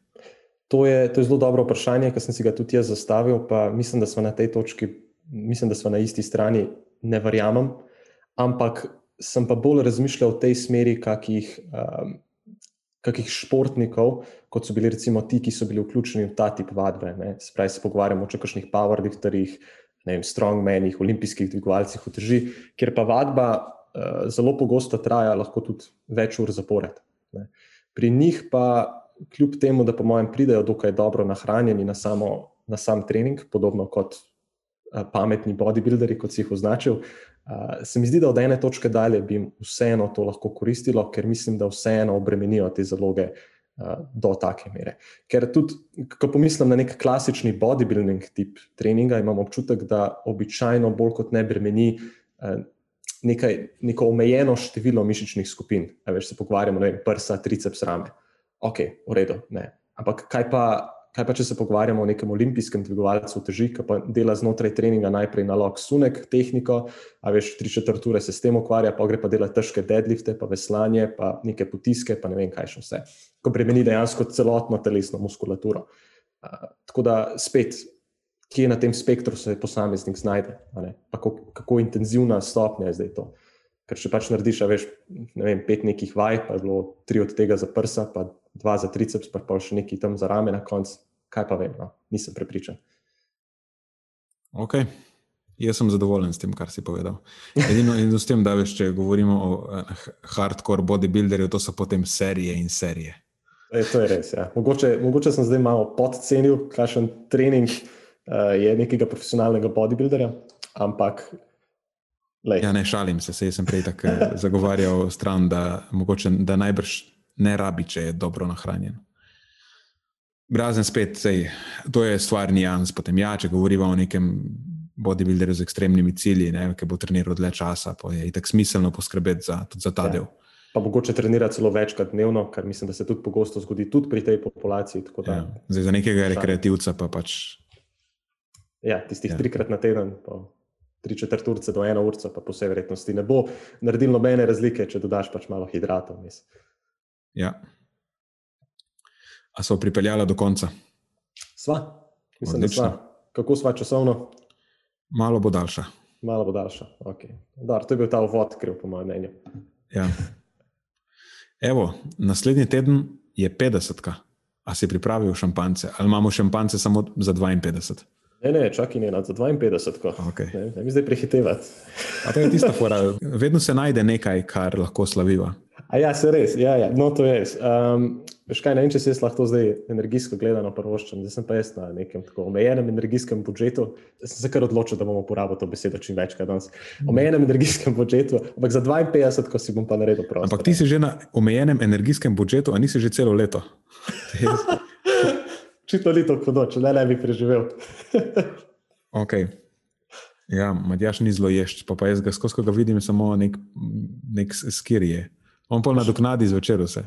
To je, to je zelo dobro vprašanje, ki sem si ga tudi jaz zastavil, pa mislim, da smo na tej točki, mislim, da smo na isti strani, ne verjamem. Ampak sem pa bolj razmišljal v tej smeri, kakih, um, kakih športnikov, kot so bili recimo ti, ki so bili vključeni v ta tip vadbe. Spravi se pogovarjamo o kakšnih powerlifterjih, strongmenih, olimpijskih dvigovalcih v teži, kjer pa vadba zelo pogosto traja, lahko tudi več ur zapored. Ne. Pri njih pa, kljub temu, da po mojem pridejo dokaj dobro nahranjeni na, samo, na sam trening, podobno kot uh, pametni bodybuilderi, kot si jih označil, uh, se mi zdi, da od ene točke dalje bi jim vseeno to lahko koristilo, ker mislim, da vseeno obremenijo te zaloge. Do take mere. Ker tudi, ko pomislim na nek klasični bodybuilding tip treninga, imam občutek, da običajno bolj kot ne bremeni nekaj, neko omejeno število mišičnih skupin. Veš, se pogovarjamo, ne vem, prsa, triceps, rame. Ok, v redu. Ne. Ampak kaj pa, kaj pa, če se pogovarjamo o nekem olimpijskem dvigovalcu teži, ki pa dela znotraj treninga najprej na lok sunek, tehniko, a veš, tri četrt ure se s tem ukvarja, pa gre pa dela težke deadlifte, pa veslanje, pa neke potiske, pa ne vem kaj še vse. Ko bremeni dejansko celotno telesno muskulaturo. Uh, tako da spet kje na tem spektru se posameznik znajde, kako, kako intenzivna stopnja je zdaj to. Ker če pač narediš, veš, ne vem, pet nekih vaj, pa je bilo tri od tega za prsa, pa dva za triceps, pa, pa še nekaj tam za rame na koncu, kaj pa vem, no? nisem prepričan. Ok. Jaz sem zadovoljen s tem, kar si povedal. Edino in s tem, da veš, če govorimo o uh, hardcore bodybuilderju, to so potem serije in serije. E, to je res. Ja. Mogoče, mogoče sem zdaj malo podcenil, kakšen trening je nekega profesionalnega bodybuilderja, ampak. Lej. Ja, ne šalim se, se sem prej tako eh, zagovarjal stran, da, mogoče, da najbrž ne rabi, če je dobro nahranjen. Razen spet, sej, to je stvar nijans. Potem, ja, če govorimo o nekem bodybuilderju z ekstremnimi cilji, ne, ki bo treniral dlje časa, pa je tako smiselno poskrbeti za, za ta ja. del. Pa mogoče trenira celo večkrat dnevno, kar mislim, da se tudi pogosto zgodi tudi pri tej populaciji. Da, ja. Zdaj, za nekega rekreativca pa pač Ja, tistih ja. trikrat na teden, pa tri četrt urce do eno urce, pa po vsej verjetnosti ne bo naredil nobene razlike, če dodaš pač malo hidratov. Ja. A so pripeljala do konca? Sva, mislim, Odlično. da sva. Kako sva časovno? Malo bo daljša. Malo bo daljša. Okay. Dar, to je bil ta uvod, kriv, po mojem mnenju. Ja. Evo, naslednji teden je 50. A si pripravil šampance? Ali imamo šampance samo za 52? Ne, ne, čakaj, ne, za 52. Okay. Ne, ne mi zdaj prehitevati. to je tista fora. Vedno se najde nekaj, kar lahko slaviva. A ja, se res, ja, ja. no to je res. Um, veš kaj, ne vem, če se jaz lahko zdaj energijsko gledano prvoščam, zdaj sem pa jaz na nekem tako omejenem energijskem budžetu. Sem se kar odločil, da bom uporabil to besedo čim večkrat danes. Omejenem energijskem budžetu, ampak za 52, ko si bom pa naredil prav. Ampak ti si že na omejenem energijskem budžetu, a nisi že celo leto. *laughs* Čito leto, kot noč, ne, ne bi preživel. *laughs* ok. Ja, Matjaš ni zelo ješč, pa, pa jaz ga skozi ga vidim samo nek, nek skirje. On pa nadoknadi zvečer vse.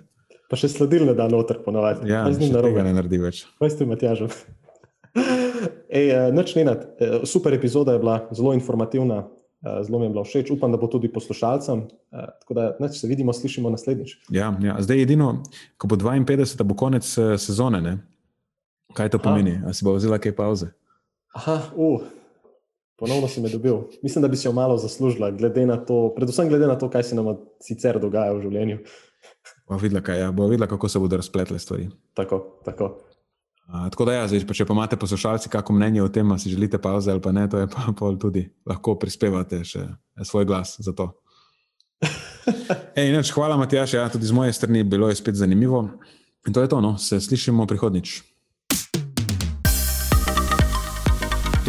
Pa še sledilne da noter ponovadi. Ja, z njim narobe ne naredi več. Kaj ste, Matjaž? *laughs* Ej, eh, noč ne nad. Eh, super epizoda je bila, zelo informativna, eh, zelo mi je bila všeč. Upam, da bo tudi poslušalcem. Tako da neč, se vidimo, slišimo naslednjič. Ja, ja. zdaj edino, ko bo 52, bo konec sezone. Ne? Kaj to pomeni? Ali si bo vzela kaj pauze? Aha, uh, ponovno si me dobil. Mislim, da bi si jo malo zaslužila, glede na to, predvsem glede na to, kaj se nam sicer dogaja v življenju. *laughs* Bo videla, kaj, ja. bo videla kako se bodo razpletle stvari. Tako, tako. A, tako da, ja, zdaj, pa če pa imate poslušalci, kako mnenje o tem, si želite pauze ali pa ne, to je pa *laughs* pol tudi lahko prispevate še svoj glas za to. *laughs* Ej, neč, hvala, Matjaš, ja, tudi z moje strani bilo je spet zanimivo. In to je to, no, se slišimo prihodnič.